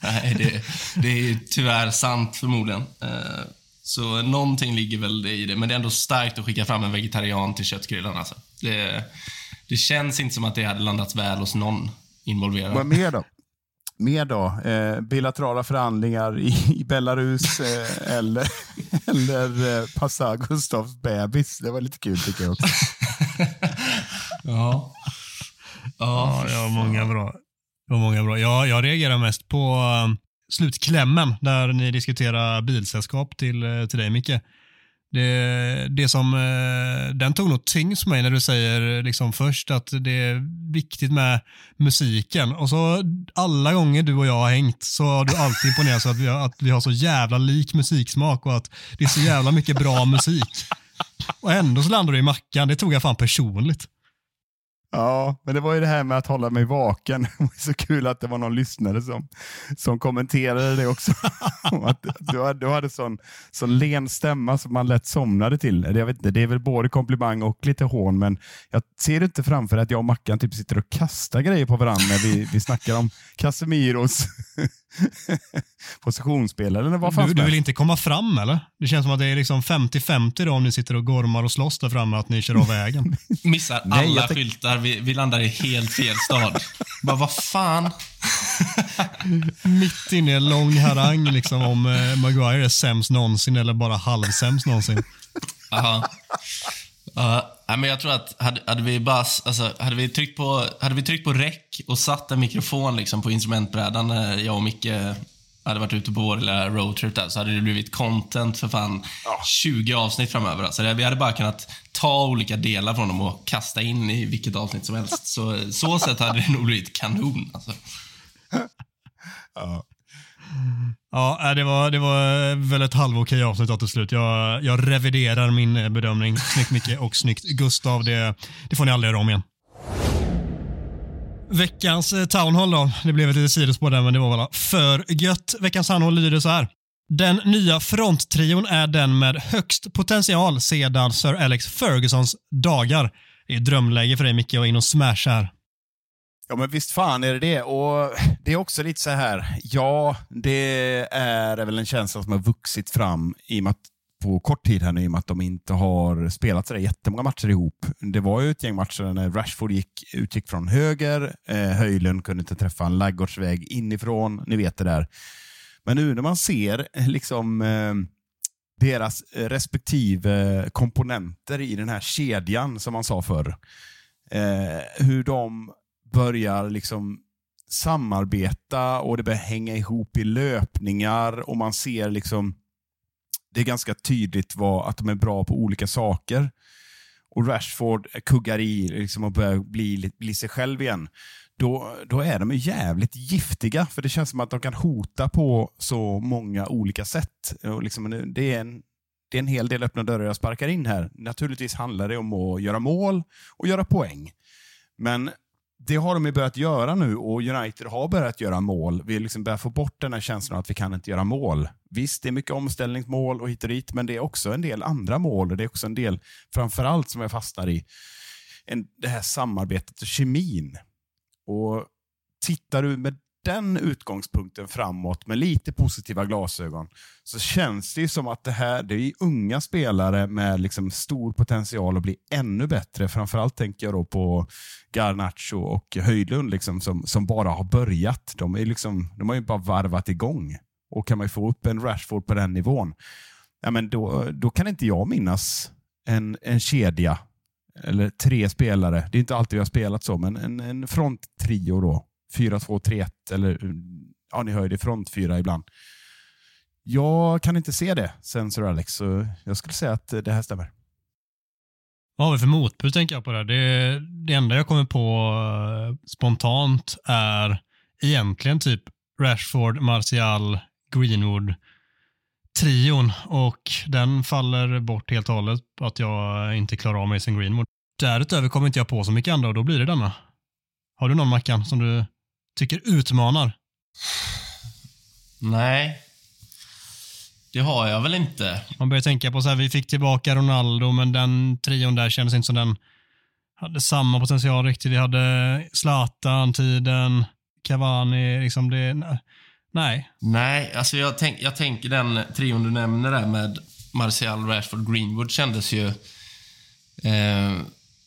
Nej, det, det är tyvärr sant förmodligen. Eh, så någonting ligger väl i det, men det är ändå starkt att skicka fram en vegetarian till köttgrillen. Alltså. Det, det känns inte som att det hade landats väl hos någon involverad. Vad mer då? Mer då? Eh, bilaterala förhandlingar i, i Belarus eh, eller, eller eh, passa Gustavs bebis. Det var lite kul tycker jag också. ja. Ja, det var många bra. Det var många bra. Jag, jag reagerar mest på um, slutklämmen där ni diskuterar bilsällskap till, uh, till dig Micke. Det, det som, eh, den tog nog tyngst mig när du säger liksom först att det är viktigt med musiken och så alla gånger du och jag har hängt så har du alltid imponerat så att vi, har, att vi har så jävla lik musiksmak och att det är så jävla mycket bra musik. Och ändå så landar du i mackan, det tog jag fan personligt. Ja, men det var ju det här med att hålla mig vaken. Det var så kul att det var någon lyssnare som, som kommenterade det också. att du hade, du hade sån, sån len stämma som man lätt somnade till. Jag vet inte, det är väl både komplimang och lite hån, men jag ser inte framför att jag och Mackan typ sitter och kastar grejer på varandra när vi, vi snackar om Casemiros positionsspel eller vad fan du, du vill inte komma fram eller? Det känns som att det är liksom 50-50 då om ni sitter och gormar och slåss där framme att ni kör av vägen. Missar Nej, alla tänk- skyltar. Vi, vi landar i helt fel stad. Bara, vad fan? Mitt inne i en lång harang liksom om eh, Maguire är sämst någonsin eller bara halvsämst någonsin. Aha. Ja, nej, men jag tror att hade, hade vi bara, alltså, hade vi tryckt på, hade vi tryckt på rec och satt en mikrofon liksom på instrumentbrädan när jag och Micke hade varit ute på vår lilla roadtrip där, så hade det blivit content för fan 20 avsnitt framöver. Alltså, vi hade bara kunnat ta olika delar från dem och kasta in i vilket avsnitt som helst. Så, så sätt hade det nog blivit kanon. Alltså. Ja, Ja, äh, det var, det var äh, väl ett halvokej avsnitt till slut. Jag, jag reviderar min äh, bedömning. Snyggt Micke och snyggt Gustav. Det, det får ni aldrig göra om igen. Veckans townhall Town Hall då. Det blev ett litet sidospår där, men det var väl för gött. Veckans Town Hall lyder så här. Den nya fronttrion är den med högst potential sedan Sir Alex Fergusons dagar. Det är drömläge för dig Micke att in och smasha här. Ja, men visst fan är det det. Och det är också lite så här, ja, det är väl en känsla som har vuxit fram i och med att på kort tid här nu i och med att de inte har spelat så där jättemånga matcher ihop. Det var ju ett gäng matcher när Rashford gick, utgick från höger, eh, Höjlund kunde inte träffa en laggårdsväg inifrån, ni vet det där. Men nu när man ser eh, liksom eh, deras respektive komponenter i den här kedjan som man sa förr. Eh, hur de börjar liksom samarbeta och det börjar hänga ihop i löpningar och man ser liksom det är ganska tydligt vad, att de är bra på olika saker. Och Rashford kuggar i liksom och börjar bli, bli sig själv igen. Då, då är de ju jävligt giftiga, för det känns som att de kan hota på så många olika sätt. Och liksom, det, är en, det är en hel del öppna dörrar jag sparkar in här. Naturligtvis handlar det om att göra mål och göra poäng. Men det har de ju börjat göra nu och United har börjat göra mål. Vi liksom börjar få bort den här känslan att vi kan inte göra mål. Visst, det är mycket omställningsmål och hit och dit, men det är också en del andra mål och det är också en del, framförallt som jag fastnar i, en, det här samarbetet och kemin. Och tittar du med den utgångspunkten framåt med lite positiva glasögon så känns det ju som att det här det är unga spelare med liksom stor potential att bli ännu bättre. Framförallt tänker jag då på Garnacho och Höjlund liksom, som, som bara har börjat. De, är liksom, de har ju bara varvat igång. Och kan man ju få upp en Rashford på den nivån, ja, men då, då kan inte jag minnas en, en kedja eller tre spelare. Det är inte alltid vi har spelat så, men en, en fronttrio då. 4-2-3-1 eller mm, ja, ni hör ju det, front 4 ibland. Jag kan inte se det sen Sir Alex, så jag skulle säga att det här stämmer. Vad har vi för motbud tänker jag på det. det. Det enda jag kommer på eh, spontant är egentligen typ Rashford, Martial, Greenwood trion och den faller bort helt och hållet att jag inte klarar av Mason Greenwood. Därutöver kommer inte jag på så mycket andra och då blir det denna. Har du någon Mackan som du tycker utmanar? Nej. Det har jag väl inte. Man börjar tänka på så här, vi fick tillbaka Ronaldo, men den trion där kändes inte som den hade samma potential riktigt. Vi hade Zlatan-tiden, Cavani, liksom det... Nej. Nej, alltså jag, tänk, jag tänker den trion du nämner där med Martial, Rashford, Greenwood kändes ju eh,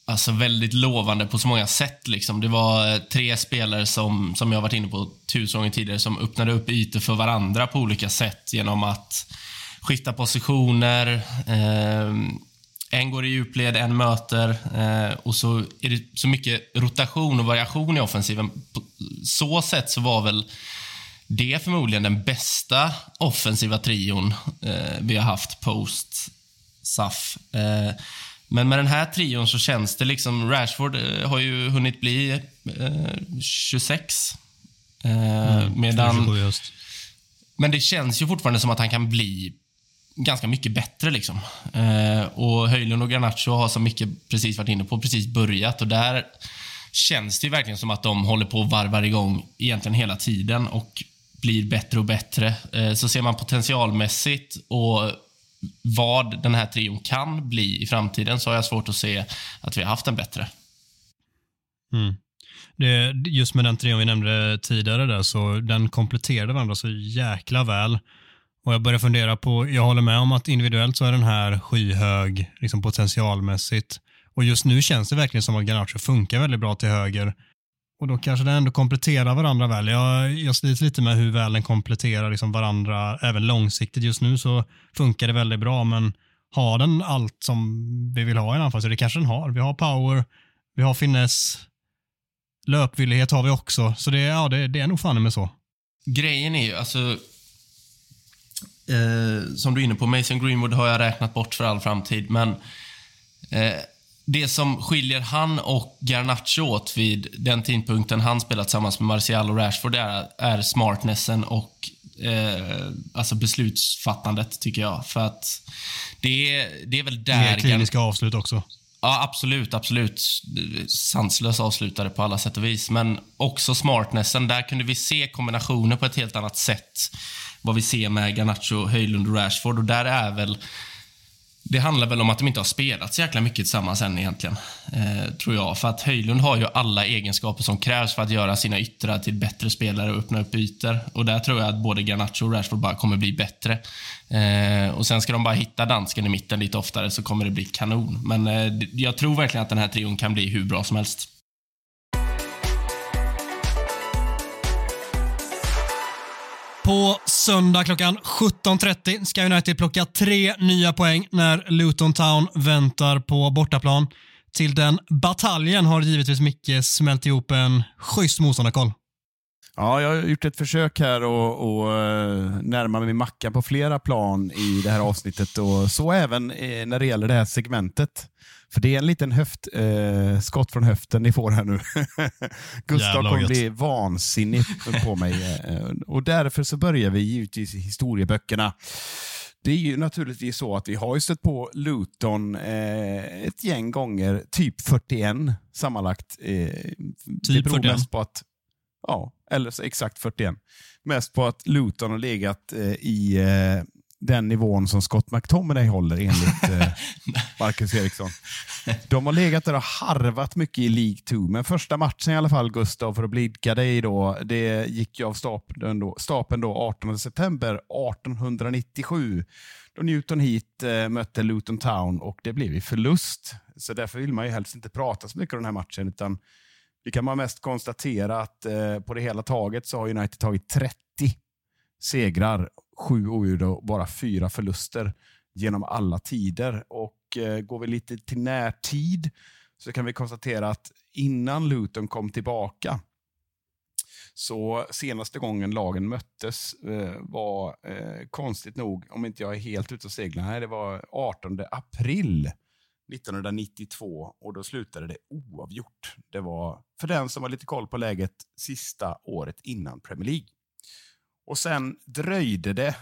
alltså väldigt lovande på så många sätt. Liksom. Det var eh, tre spelare som, som jag varit inne på tusen gånger tidigare, som öppnade upp ytor för varandra på olika sätt genom att skifta positioner. Eh, en går i djupled, en möter eh, och så är det så mycket rotation och variation i offensiven. På så sätt så var väl det förmodligen den bästa offensiva trion eh, vi har haft post SAF. Eh, men med den här trion så känns det liksom, Rashford eh, har ju hunnit bli eh, 26. Eh, mm, medan, men det känns ju fortfarande som att han kan bli ganska mycket bättre. Liksom. Eh, och Höjlund och Garnacho har som mycket precis varit inne på, precis börjat. Och där känns det verkligen som att de håller på och varvar igång egentligen hela tiden och blir bättre och bättre. Eh, så ser man potentialmässigt och vad den här trion kan bli i framtiden så har jag svårt att se att vi har haft en bättre. Mm. Det, just med den trion vi nämnde tidigare där, så den kompletterade varandra så jäkla väl. Och Jag börjar fundera på, jag håller med om att individuellt så är den här skyhög liksom potentialmässigt. Och just nu känns det verkligen som att Garnacho funkar väldigt bra till höger. Och då kanske den ändå kompletterar varandra väl. Jag, jag slits lite med hur väl den kompletterar liksom varandra även långsiktigt. Just nu så funkar det väldigt bra, men har den allt som vi vill ha i en anfall? Så det kanske den har. Vi har power, vi har finess, löpvillighet har vi också. Så det, ja, det, det är nog fan med så. Grejen är ju, alltså, eh, som du är inne på, Mason Greenwood har jag räknat bort för all framtid, men eh, det som skiljer han och Garnacho åt vid den tidpunkten han spelat tillsammans med Martial och Rashford är, är smartnessen och eh, alltså beslutsfattandet, tycker jag. För att det, det är väl där... Mer kliniska avslut också. Ja, absolut. absolut. Sanslös avslutare på alla sätt och vis. Men också smartnessen. Där kunde vi se kombinationer på ett helt annat sätt. Vad vi ser med Garnacho, Höjlund och Rashford. Och där är väl det handlar väl om att de inte har spelat så jäkla mycket tillsammans än egentligen. Eh, tror jag. För att Höjlund har ju alla egenskaper som krävs för att göra sina yttrar till bättre spelare och öppna upp ytor. Och där tror jag att både Garnacho och Rashford bara kommer bli bättre. Eh, och sen ska de bara hitta dansken i mitten lite oftare så kommer det bli kanon. Men eh, jag tror verkligen att den här trion kan bli hur bra som helst. På söndag klockan 17.30 ska United plocka tre nya poäng när Luton Town väntar på bortaplan. Till den bataljen har givetvis Micke smält ihop en schysst motståndarkoll. Ja, jag har gjort ett försök här och, och eh, närma mig Mackan på flera plan i det här avsnittet och så även eh, när det gäller det här segmentet. För det är en liten höft, eh, skott från höften ni får här nu. Gustav kommer bli vansinnig på mig. Eh, och därför så börjar vi givetvis i historieböckerna. Det är ju naturligtvis så att vi har ju stött på Luton eh, ett gäng gånger, typ 41 sammanlagt. Eh, typ det beror 41. mest på att, ja, eller exakt 41. Mest på att Luton har legat eh, i eh, den nivån som Scott McTominay håller enligt eh, Marcus Eriksson. De har legat där och harvat mycket i League 2, men första matchen i alla fall, Gustav, för att blidka dig då, det gick ju av stapeln då, stapeln då 18 september 1897 då Newton Heat eh, mötte Luton Town och det blev ju förlust. Så därför vill man ju helst inte prata så mycket om den här matchen, utan vi kan man mest konstatera att eh, på det hela taget så har United tagit 30 segrar sju oavgjorda och bara fyra förluster genom alla tider. Och eh, Går vi lite till närtid så kan vi konstatera att innan Luton kom tillbaka så senaste gången lagen möttes eh, var eh, konstigt nog, om inte jag är helt ute och seglar, det var 18 april 1992 och då slutade det oavgjort. Det var, för den som har lite koll på läget, sista året innan Premier League. Och sen dröjde det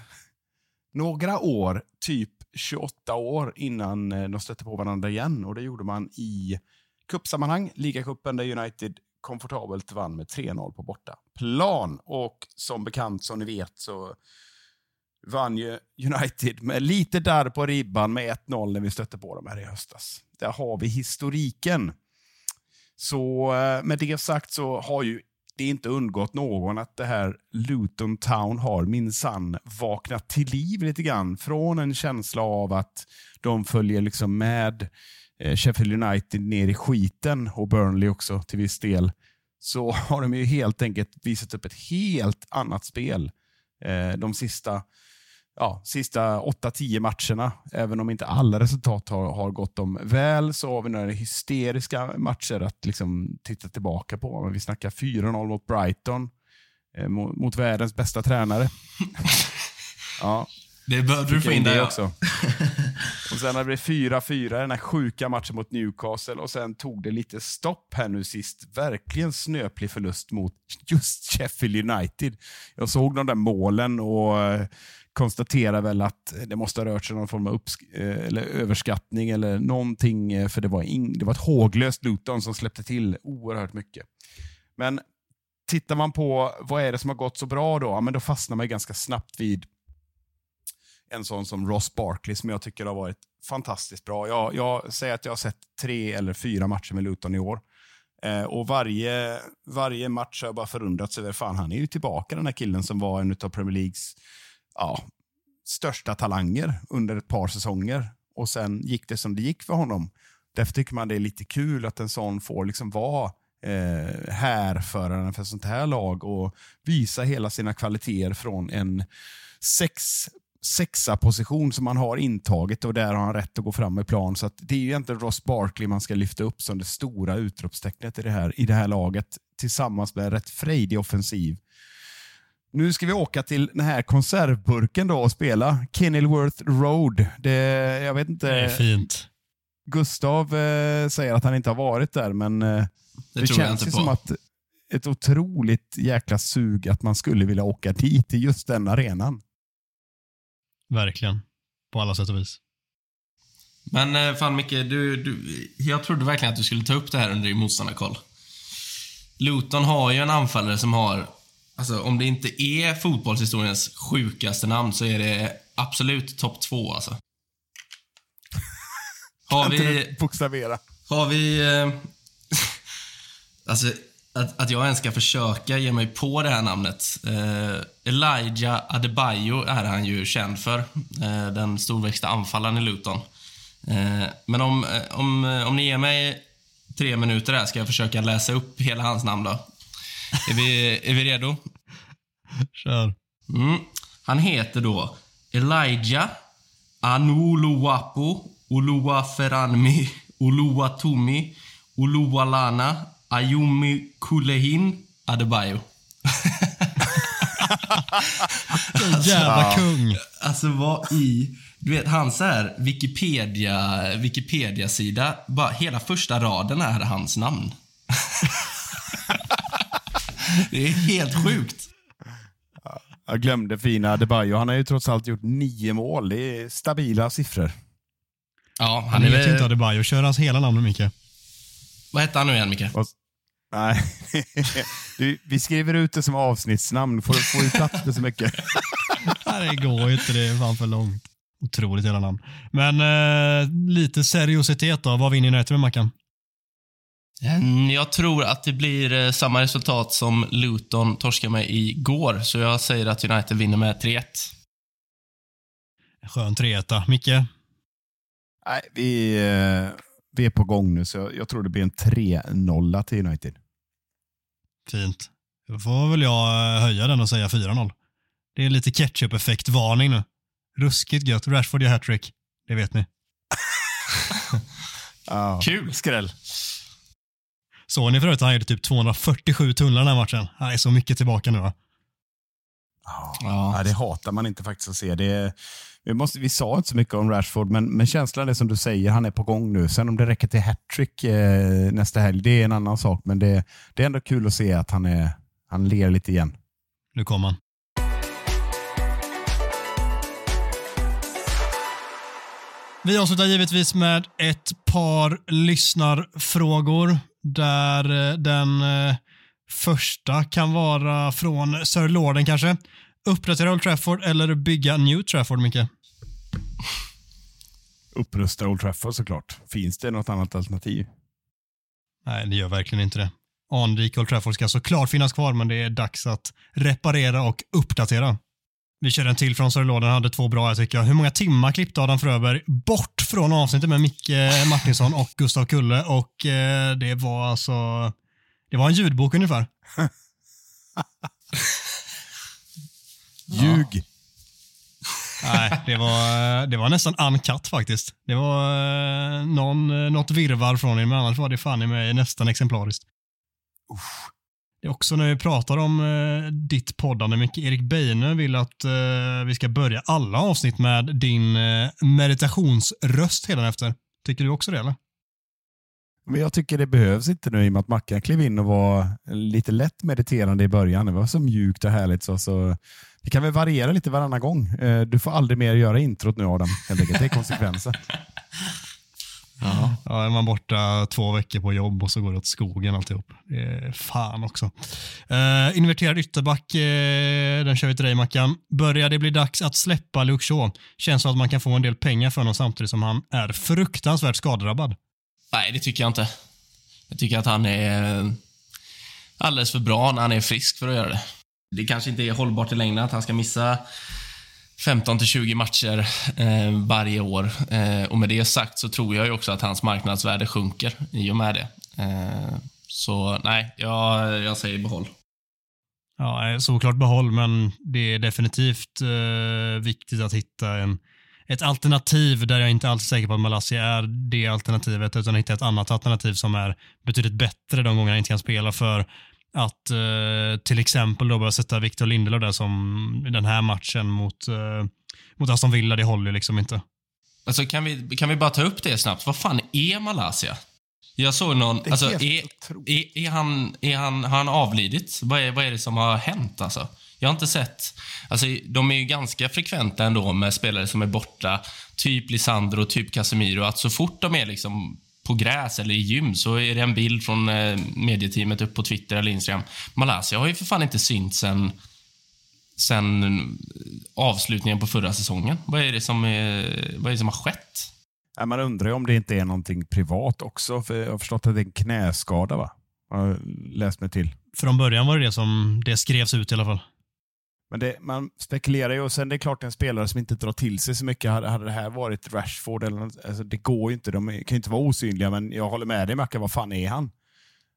några år, typ 28 år, innan eh, de stötte på varandra igen. Och det gjorde man i cupsammanhang, ligacupen där United komfortabelt vann med 3-0 på borta plan. Och som bekant, som ni vet, så vann ju United med lite darr på ribban med 1-0 när vi stötte på dem här i höstas. Där har vi historiken. Så eh, med det sagt så har ju det inte undgått någon att det här Luton Town har minsann vaknat till liv lite grann. Från en känsla av att de följer liksom med eh, Sheffield United ner i skiten och Burnley också till viss del. Så har de ju helt enkelt visat upp ett helt annat spel eh, de sista ja, sista 8-10 matcherna. Även om inte alla resultat har, har gått dem väl så har vi några hysteriska matcher att liksom titta tillbaka på. Vi snackar 4-0 mot Brighton, eh, mot, mot, världens bästa tränare. ja. Det behövde du få in det också. och Sen hade det 4-4, den här sjuka matchen mot Newcastle och sen tog det lite stopp här nu sist. Verkligen snöplig förlust mot just Sheffield United. Jag såg de där målen och eh, konstaterar väl att det måste ha rört sig om någon form av eh, eller överskattning eller någonting, eh, för det var, in, det var ett håglöst Luton som släppte till oerhört mycket. Men tittar man på vad är det som har gått så bra då, ja, men då fastnar man ganska snabbt vid en sån som Ross Barkley som jag tycker har varit fantastiskt bra. Jag, jag säger att jag har sett tre eller fyra matcher med Luton i år. Eh, och varje, varje match har jag bara förundrats över, fan han är ju tillbaka den här killen som var en av Premier Leagues ja, största talanger under ett par säsonger. Och sen gick det som det gick för honom. Därför tycker man det är lite kul att en sån får liksom vara eh, härföraren för sånt här lag och visa hela sina kvaliteter från en sex sexa position som han har intagit och där har han rätt att gå fram i plan. Så det är ju egentligen Ross Barkley man ska lyfta upp som det stora utropstecknet i det här, i det här laget tillsammans med rätt frejdig offensiv nu ska vi åka till den här konservburken då och spela Kenilworth Road. Det, jag vet inte. Det är fint. Gustav eh, säger att han inte har varit där, men eh, det, det känns ju som att ett otroligt jäkla sug att man skulle vilja åka dit, till just den arenan. Verkligen. På alla sätt och vis. Men eh, fan Micke, du, du, jag trodde verkligen att du skulle ta upp det här under din motståndarkoll. Luton har ju en anfallare som har Alltså, om det inte är fotbollshistoriens sjukaste namn så är det absolut topp två alltså. Har vi... Bokstavera. Har vi... Eh, alltså, att, att jag ens ska försöka ge mig på det här namnet. Eh, Elijah Adebayo är han ju känd för. Eh, den storväxta anfallaren i Luton. Eh, men om, eh, om, eh, om ni ger mig tre minuter här ska jag försöka läsa upp hela hans namn då. Är vi, är vi redo? Kör. Mm. Han heter då Elijah Anuluwapo Uluwaferanmi Uluwatumi Uluwalana Ayumi Kulehin Adebayo. Jävla kung. Alltså vad i... Du vet, hans här Wikipedia, Wikipedia-sida, bara hela första raden är hans namn. det är helt sjukt. Jag glömde fina Adebayo. Han har ju trots allt gjort nio mål. Det är stabila siffror. Ja, han, han är vet ju inte Adebayo. Kör hans hela namn Micke. Vad hette han nu igen, Micke? Nej, du, vi skriver ut det som avsnittsnamn. Får, får ju plats med så mycket. Det går ju inte. Det är fan för långt. Otroligt hela namn. Men eh, lite seriositet då. Vad vinner United med Mackan? Jag tror att det blir eh, samma resultat som Luton torskade med igår, så jag säger att United vinner med 3-1. Skön 3-1. Micke? Nej, vi, eh, vi är på gång nu, så jag tror det blir en 3-0 till United. Fint. Då får väl jag eh, höja den och säga 4-0. Det är lite ketchup-effekt-varning nu. Ruskigt gött. Rashford gör hattrick. Det vet ni. ja, Kul! Skräll. Såg ni förut att han gjorde typ 247 tunnlar den här matchen? Han är så mycket tillbaka nu va? Ja. Ja. Ja, det hatar man inte faktiskt att se. Det, vi, måste, vi sa inte så mycket om Rashford, men, men känslan är som du säger, han är på gång nu. Sen om det räcker till hattrick eh, nästa helg, det är en annan sak. Men det, det är ändå kul att se att han, är, han ler lite igen. Nu kommer han. Vi avslutar givetvis med ett par lyssnarfrågor där eh, den eh, första kan vara från Sir Lorden kanske. Uppdatera Old Trafford eller bygga New Trafford, Micke? Upprusta Old Trafford såklart. Finns det något annat alternativ? Nej, det gör verkligen inte det. Anrik Old Trafford ska såklart finnas kvar, men det är dags att reparera och uppdatera. Vi kör en till från Sir Lorden, hade två bra jag tycker jag. Hur många timmar klippte Adam Fröberg bort från avsnittet med Micke Martinsson och Gustav Kulle? Och eh, det var alltså, det var en ljudbok ungefär. Ljug! Nej, det var, det var nästan uncut faktiskt. Det var eh, någon, eh, något virvar från er, men annars var det fan i mig nästan exemplariskt. Det är också när vi pratar om eh, ditt poddande, Micke. Erik Beine vill att eh, vi ska börja alla avsnitt med din eh, meditationsröst efter. Tycker du också det eller? Men jag tycker det behövs inte nu i och med att Mackan klev in och var lite lätt mediterande i början. Det var så mjukt och härligt. Så, så det kan väl variera lite varannan gång. Eh, Du får aldrig mer göra introt nu Adam. Helt enkelt. Det är konsekvensen. Ja. är man borta två veckor på jobb och så går det åt skogen alltihop. Eh, fan också. Eh, inverterad ytterback, eh, den kör vi till dig Mackan. Börjar det bli dags att släppa Luke Shaw? Känns som att man kan få en del pengar för honom samtidigt som han är fruktansvärt skadedrabbad. Nej, det tycker jag inte. Jag tycker att han är eh, alldeles för bra när han är frisk för att göra det. Det kanske inte är hållbart i längden att han ska missa 15 till 20 matcher eh, varje år. Eh, och med det sagt så tror jag ju också att hans marknadsvärde sjunker i och med det. Eh, så nej, jag, jag säger behåll. Ja, eh, såklart behåll, men det är definitivt eh, viktigt att hitta en, ett alternativ där jag inte alls är säker på att Malaysia är det alternativet, utan hitta ett annat alternativ som är betydligt bättre de gånger han inte kan spela för att eh, till exempel då börja sätta Victor Lindelöf där som den här matchen mot, eh, mot Aston Villa, det håller ju liksom inte. Alltså kan vi, kan vi bara ta upp det snabbt? Vad fan är Malaysia? Jag såg någon... Det är Alltså, är, är, är, han, är han, har han avlidit? Vad är, vad är det som har hänt alltså? Jag har inte sett... Alltså, de är ju ganska frekventa ändå med spelare som är borta. Typ Lisandro, typ Casemiro. Att så fort de är liksom på gräs eller i gym så är det en bild från eh, medieteamet upp på Twitter eller Instagram. Malaysia har ju för fan inte synts sen, sen avslutningen på förra säsongen. Vad är det som, är, vad är det som har skett? Ja, Man undrar ju om det inte är någonting privat också. För jag har förstått att det är en knäskada va? Jag har läst mig till. Från början var det det som det skrevs ut i alla fall. Men det, man spekulerar ju och sen det är klart en spelare som inte drar till sig så mycket. Hade, hade det här varit Rashford eller något, alltså det går ju inte. De kan ju inte vara osynliga men jag håller med dig Macka, vad fan är han?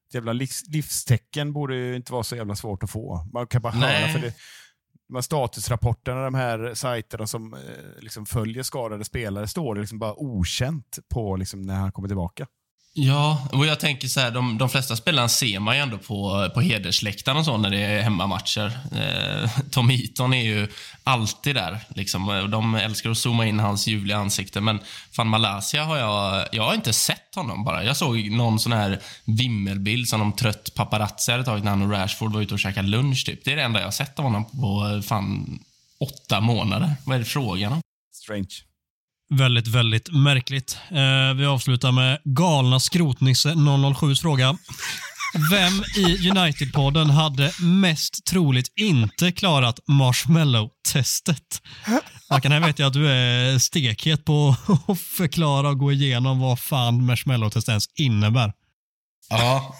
Ett jävla livs, livstecken borde ju inte vara så jävla svårt att få. Man kan bara Nej. höra för det. De här statusrapporterna, de här sajterna som eh, liksom följer skadade spelare, står det liksom bara okänt på liksom när han kommer tillbaka. Ja, och jag tänker så här, de, de flesta spelarna ser man ju ändå på, på hedersläktaren och så när det är hemmamatcher. Eh, Tom Heaton är ju alltid där. Liksom. De älskar att zooma in hans ljuvliga ansikte. Men fan, Malaysia har jag, jag har inte sett honom bara. Jag såg någon sån här vimmelbild som någon trött paparazzi hade tagit när han och Rashford var ute och käkade lunch. Typ. Det är det enda jag har sett av honom på fan åtta månader. Vad är det frågan om? Strange. Väldigt, väldigt märkligt. Eh, vi avslutar med galna skrotnisse 007 fråga. Vem i United-podden hade mest troligt inte klarat marshmallow-testet? Mackan, här vet jag att du är stekhet på att förklara och gå igenom vad fan marshmallow-test ens innebär. Ja.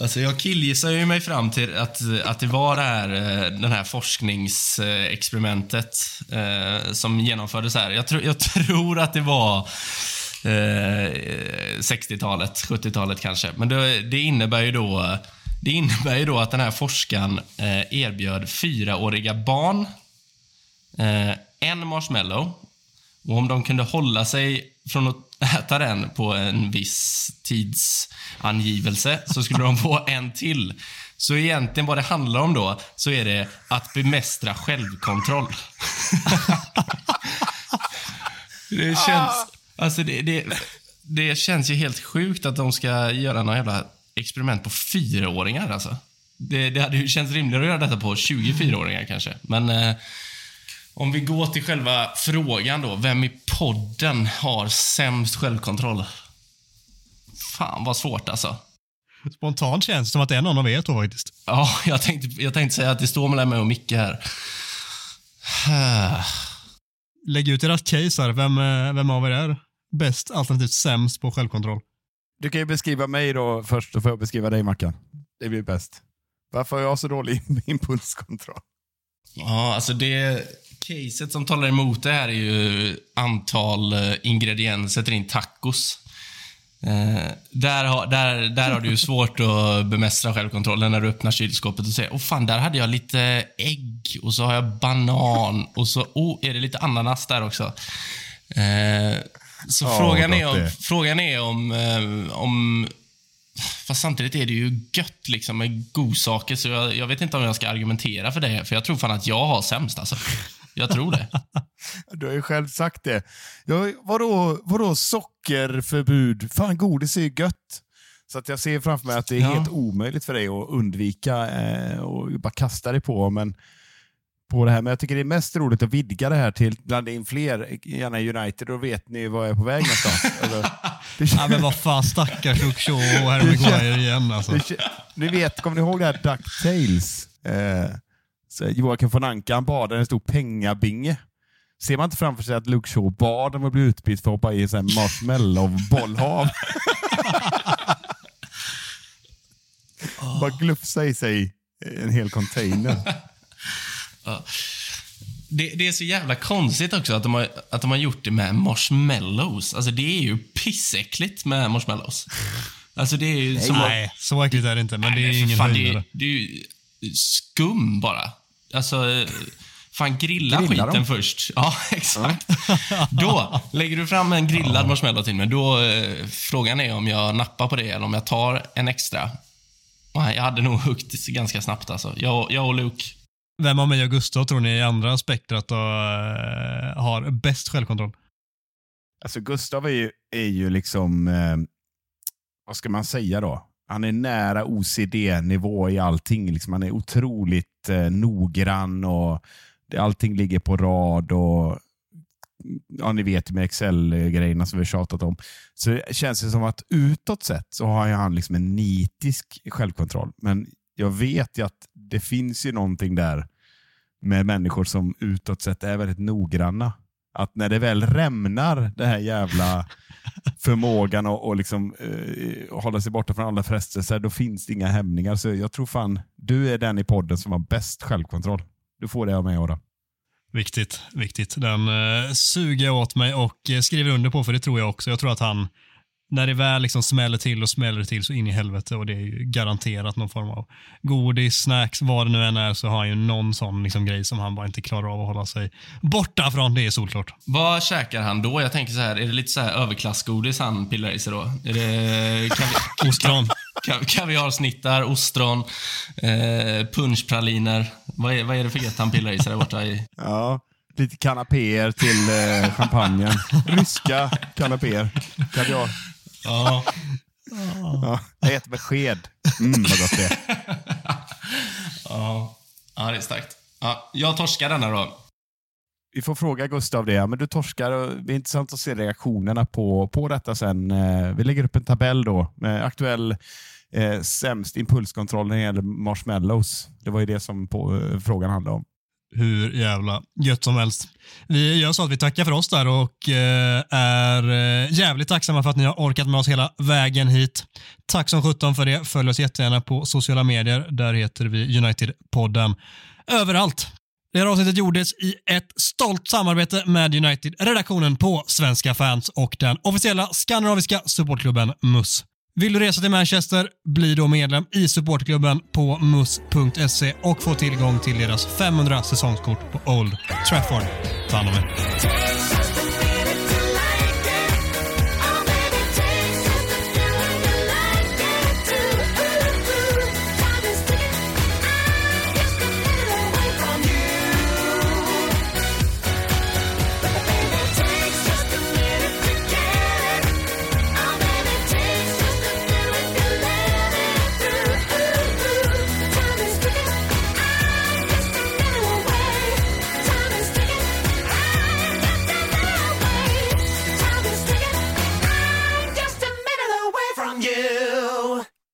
Alltså jag killgissar ju mig fram till att, att det var det här, eh, den här forskningsexperimentet eh, som genomfördes här. Jag, tro, jag tror att det var eh, 60-talet, 70-talet kanske. Men det, det, innebär ju då, det innebär ju då att den här forskaren eh, erbjöd fyraåriga barn eh, en marshmallow. Och om de kunde hålla sig från att äta den på en viss tidsangivelse så skulle de få en till. Så egentligen vad det handlar om då, så är det att bemästra självkontroll. det känns... Alltså det, det, det känns ju helt sjukt att de ska göra några jävla experiment på fyraåringar alltså. Det, det hade ju känts rimligare att göra detta på 24-åringar kanske. Men eh, om vi går till själva frågan då. Vem i podden har sämst självkontroll? Fan vad svårt alltså. Spontant känns det som att det är någon av er två faktiskt. Ja, jag tänkte, jag tänkte säga att det står mellan mig och Micke här. Lägg ut ert case här. Vem, eh, vem av er är bäst alternativt sämst på självkontroll? Du kan ju beskriva mig då först, så får jag beskriva dig Mackan. Det blir bäst. Varför har jag så dålig impulskontroll? Ja, alltså det caset som talar emot det här är ju antal eh, ingredienser till din tacos. Eh, där, har, där, där har du ju svårt att bemästra självkontrollen när du öppnar kylskåpet och säger åh fan, där hade jag lite ägg och så har jag banan och så oh, är det lite ananas där också. Eh, så Ja, frågan, är om, det. frågan är om, eh, om... Fast samtidigt är det ju gött liksom med godsaker, så jag, jag vet inte om jag ska argumentera för det. För jag tror fan att jag har sämst alltså. Jag tror det. Du har ju själv sagt det. Jag, vadå, vadå sockerförbud? Fan, godis är ju gött. Så att jag ser framför mig att det är Ja. helt omöjligt för dig att undvika eh, och bara kasta dig på. Men på det här. Men jag tycker det är mest roligt att vidga det här till blanda in fler, gärna United, då vet ni var jag är på väg någonstans. Eller, det, Ja, men vad fan, stackars Luke Shaw och Harry Maguire igen alltså. ni vet, kommer ni ihåg det här DuckTales? Eh, Joakim von Anka han bad i en stor pengabinge. Ser man inte framför sig att Luke Shaw bad om att bli utbytt för att hoppa i en marshmallow-bollhav? Bara glufsa i sig en hel container. det. Det är så jävla konstigt också att de, har, att de har gjort det med marshmallows. Alltså det är ju pissäckligt med marshmallows. Alltså det är ju som att- Nej, så äckligt är det inte, men det är Nej, ingen fan, det, höjdare. är, det är ju skum bara. Alltså, eh, fan grilla Grilla skiten dem. först. Ja, exakt. Då lägger du fram en grillad marshmallow till mig. Då, eh, frågan är om jag nappar på det eller om jag tar en extra. Jag hade nog huggit ganska snabbt alltså. Jag, jag och Luke. Vem av mig och Gustav tror ni i andra spektrat och, eh, har bäst självkontroll? Alltså Gustav är ju, är ju liksom, eh, vad ska man säga då? Han är nära OCD-nivå i allting. Liksom. Han är otroligt eh, noggrann och det, allting ligger på rad. och Ja, ni vet ju med Excel-grejerna som vi har tjatat om. Så det känns det som att utåt sett så har han liksom en nitisk självkontroll. Men jag vet ju att det finns ju någonting där med människor som utåt sett är väldigt noggranna. Att när det väl rämnar, den här jävla förmågan att och liksom, eh, hålla sig borta från alla frestelser, då finns det inga hämningar. Så jag tror fan, du är den i podden som har bäst självkontroll. Du får det av mig Adam. Viktigt, viktigt. Den eh, suger jag åt mig och eh, skriver under på, för det tror jag också. Jag tror att han, när det väl liksom smäller till och smäller till så in i helvete och det är ju garanterat någon form av godis, snacks, vad det nu än är, så har han ju någon sån liksom grej som han bara inte klarar av att hålla sig borta från. Det är solklart. Vad käkar han då? Jag tänker så här, är det lite så här överklassgodis han pillar i sig då? Är det kavi- Ostron. kav- kaviarsnittar, ostron, eh, punschpraliner? Vad är, vad är det för gött han pillar i sig där borta i? Ja, lite kanapéer till eh, champagnen. Ryska kanapéer. Kaviar. Ja. Ja, jag äter med sked. Mm, vad gott det är. Ja, ja det är starkt. Ja, jag torskar denna då. Vi får fråga Gustav det. Men du torskar och det är intressant att se reaktionerna på, på detta sen. Eh, Vi lägger upp en tabell då med aktuell eh, sämst impulskontroll när det gäller marshmallows. Det var ju det som på, eh, frågan handlade om hur jävla gött som helst. Vi gör så att vi tackar för oss där och eh, är eh, jävligt tacksamma för att ni har orkat med oss hela vägen hit. Tack som sjutton för det. Följ oss jättegärna på sociala medier. Där heter vi United-podden. Överallt. Det här avsnittet gjordes i ett stolt samarbete med United-redaktionen på Svenska fans och den officiella skandinaviska supportklubben MUS. Vill du resa till Manchester? Bli då medlem i supportklubben på mus.se och få tillgång till deras 500 säsongskort på Old Trafford. Ta hand om er.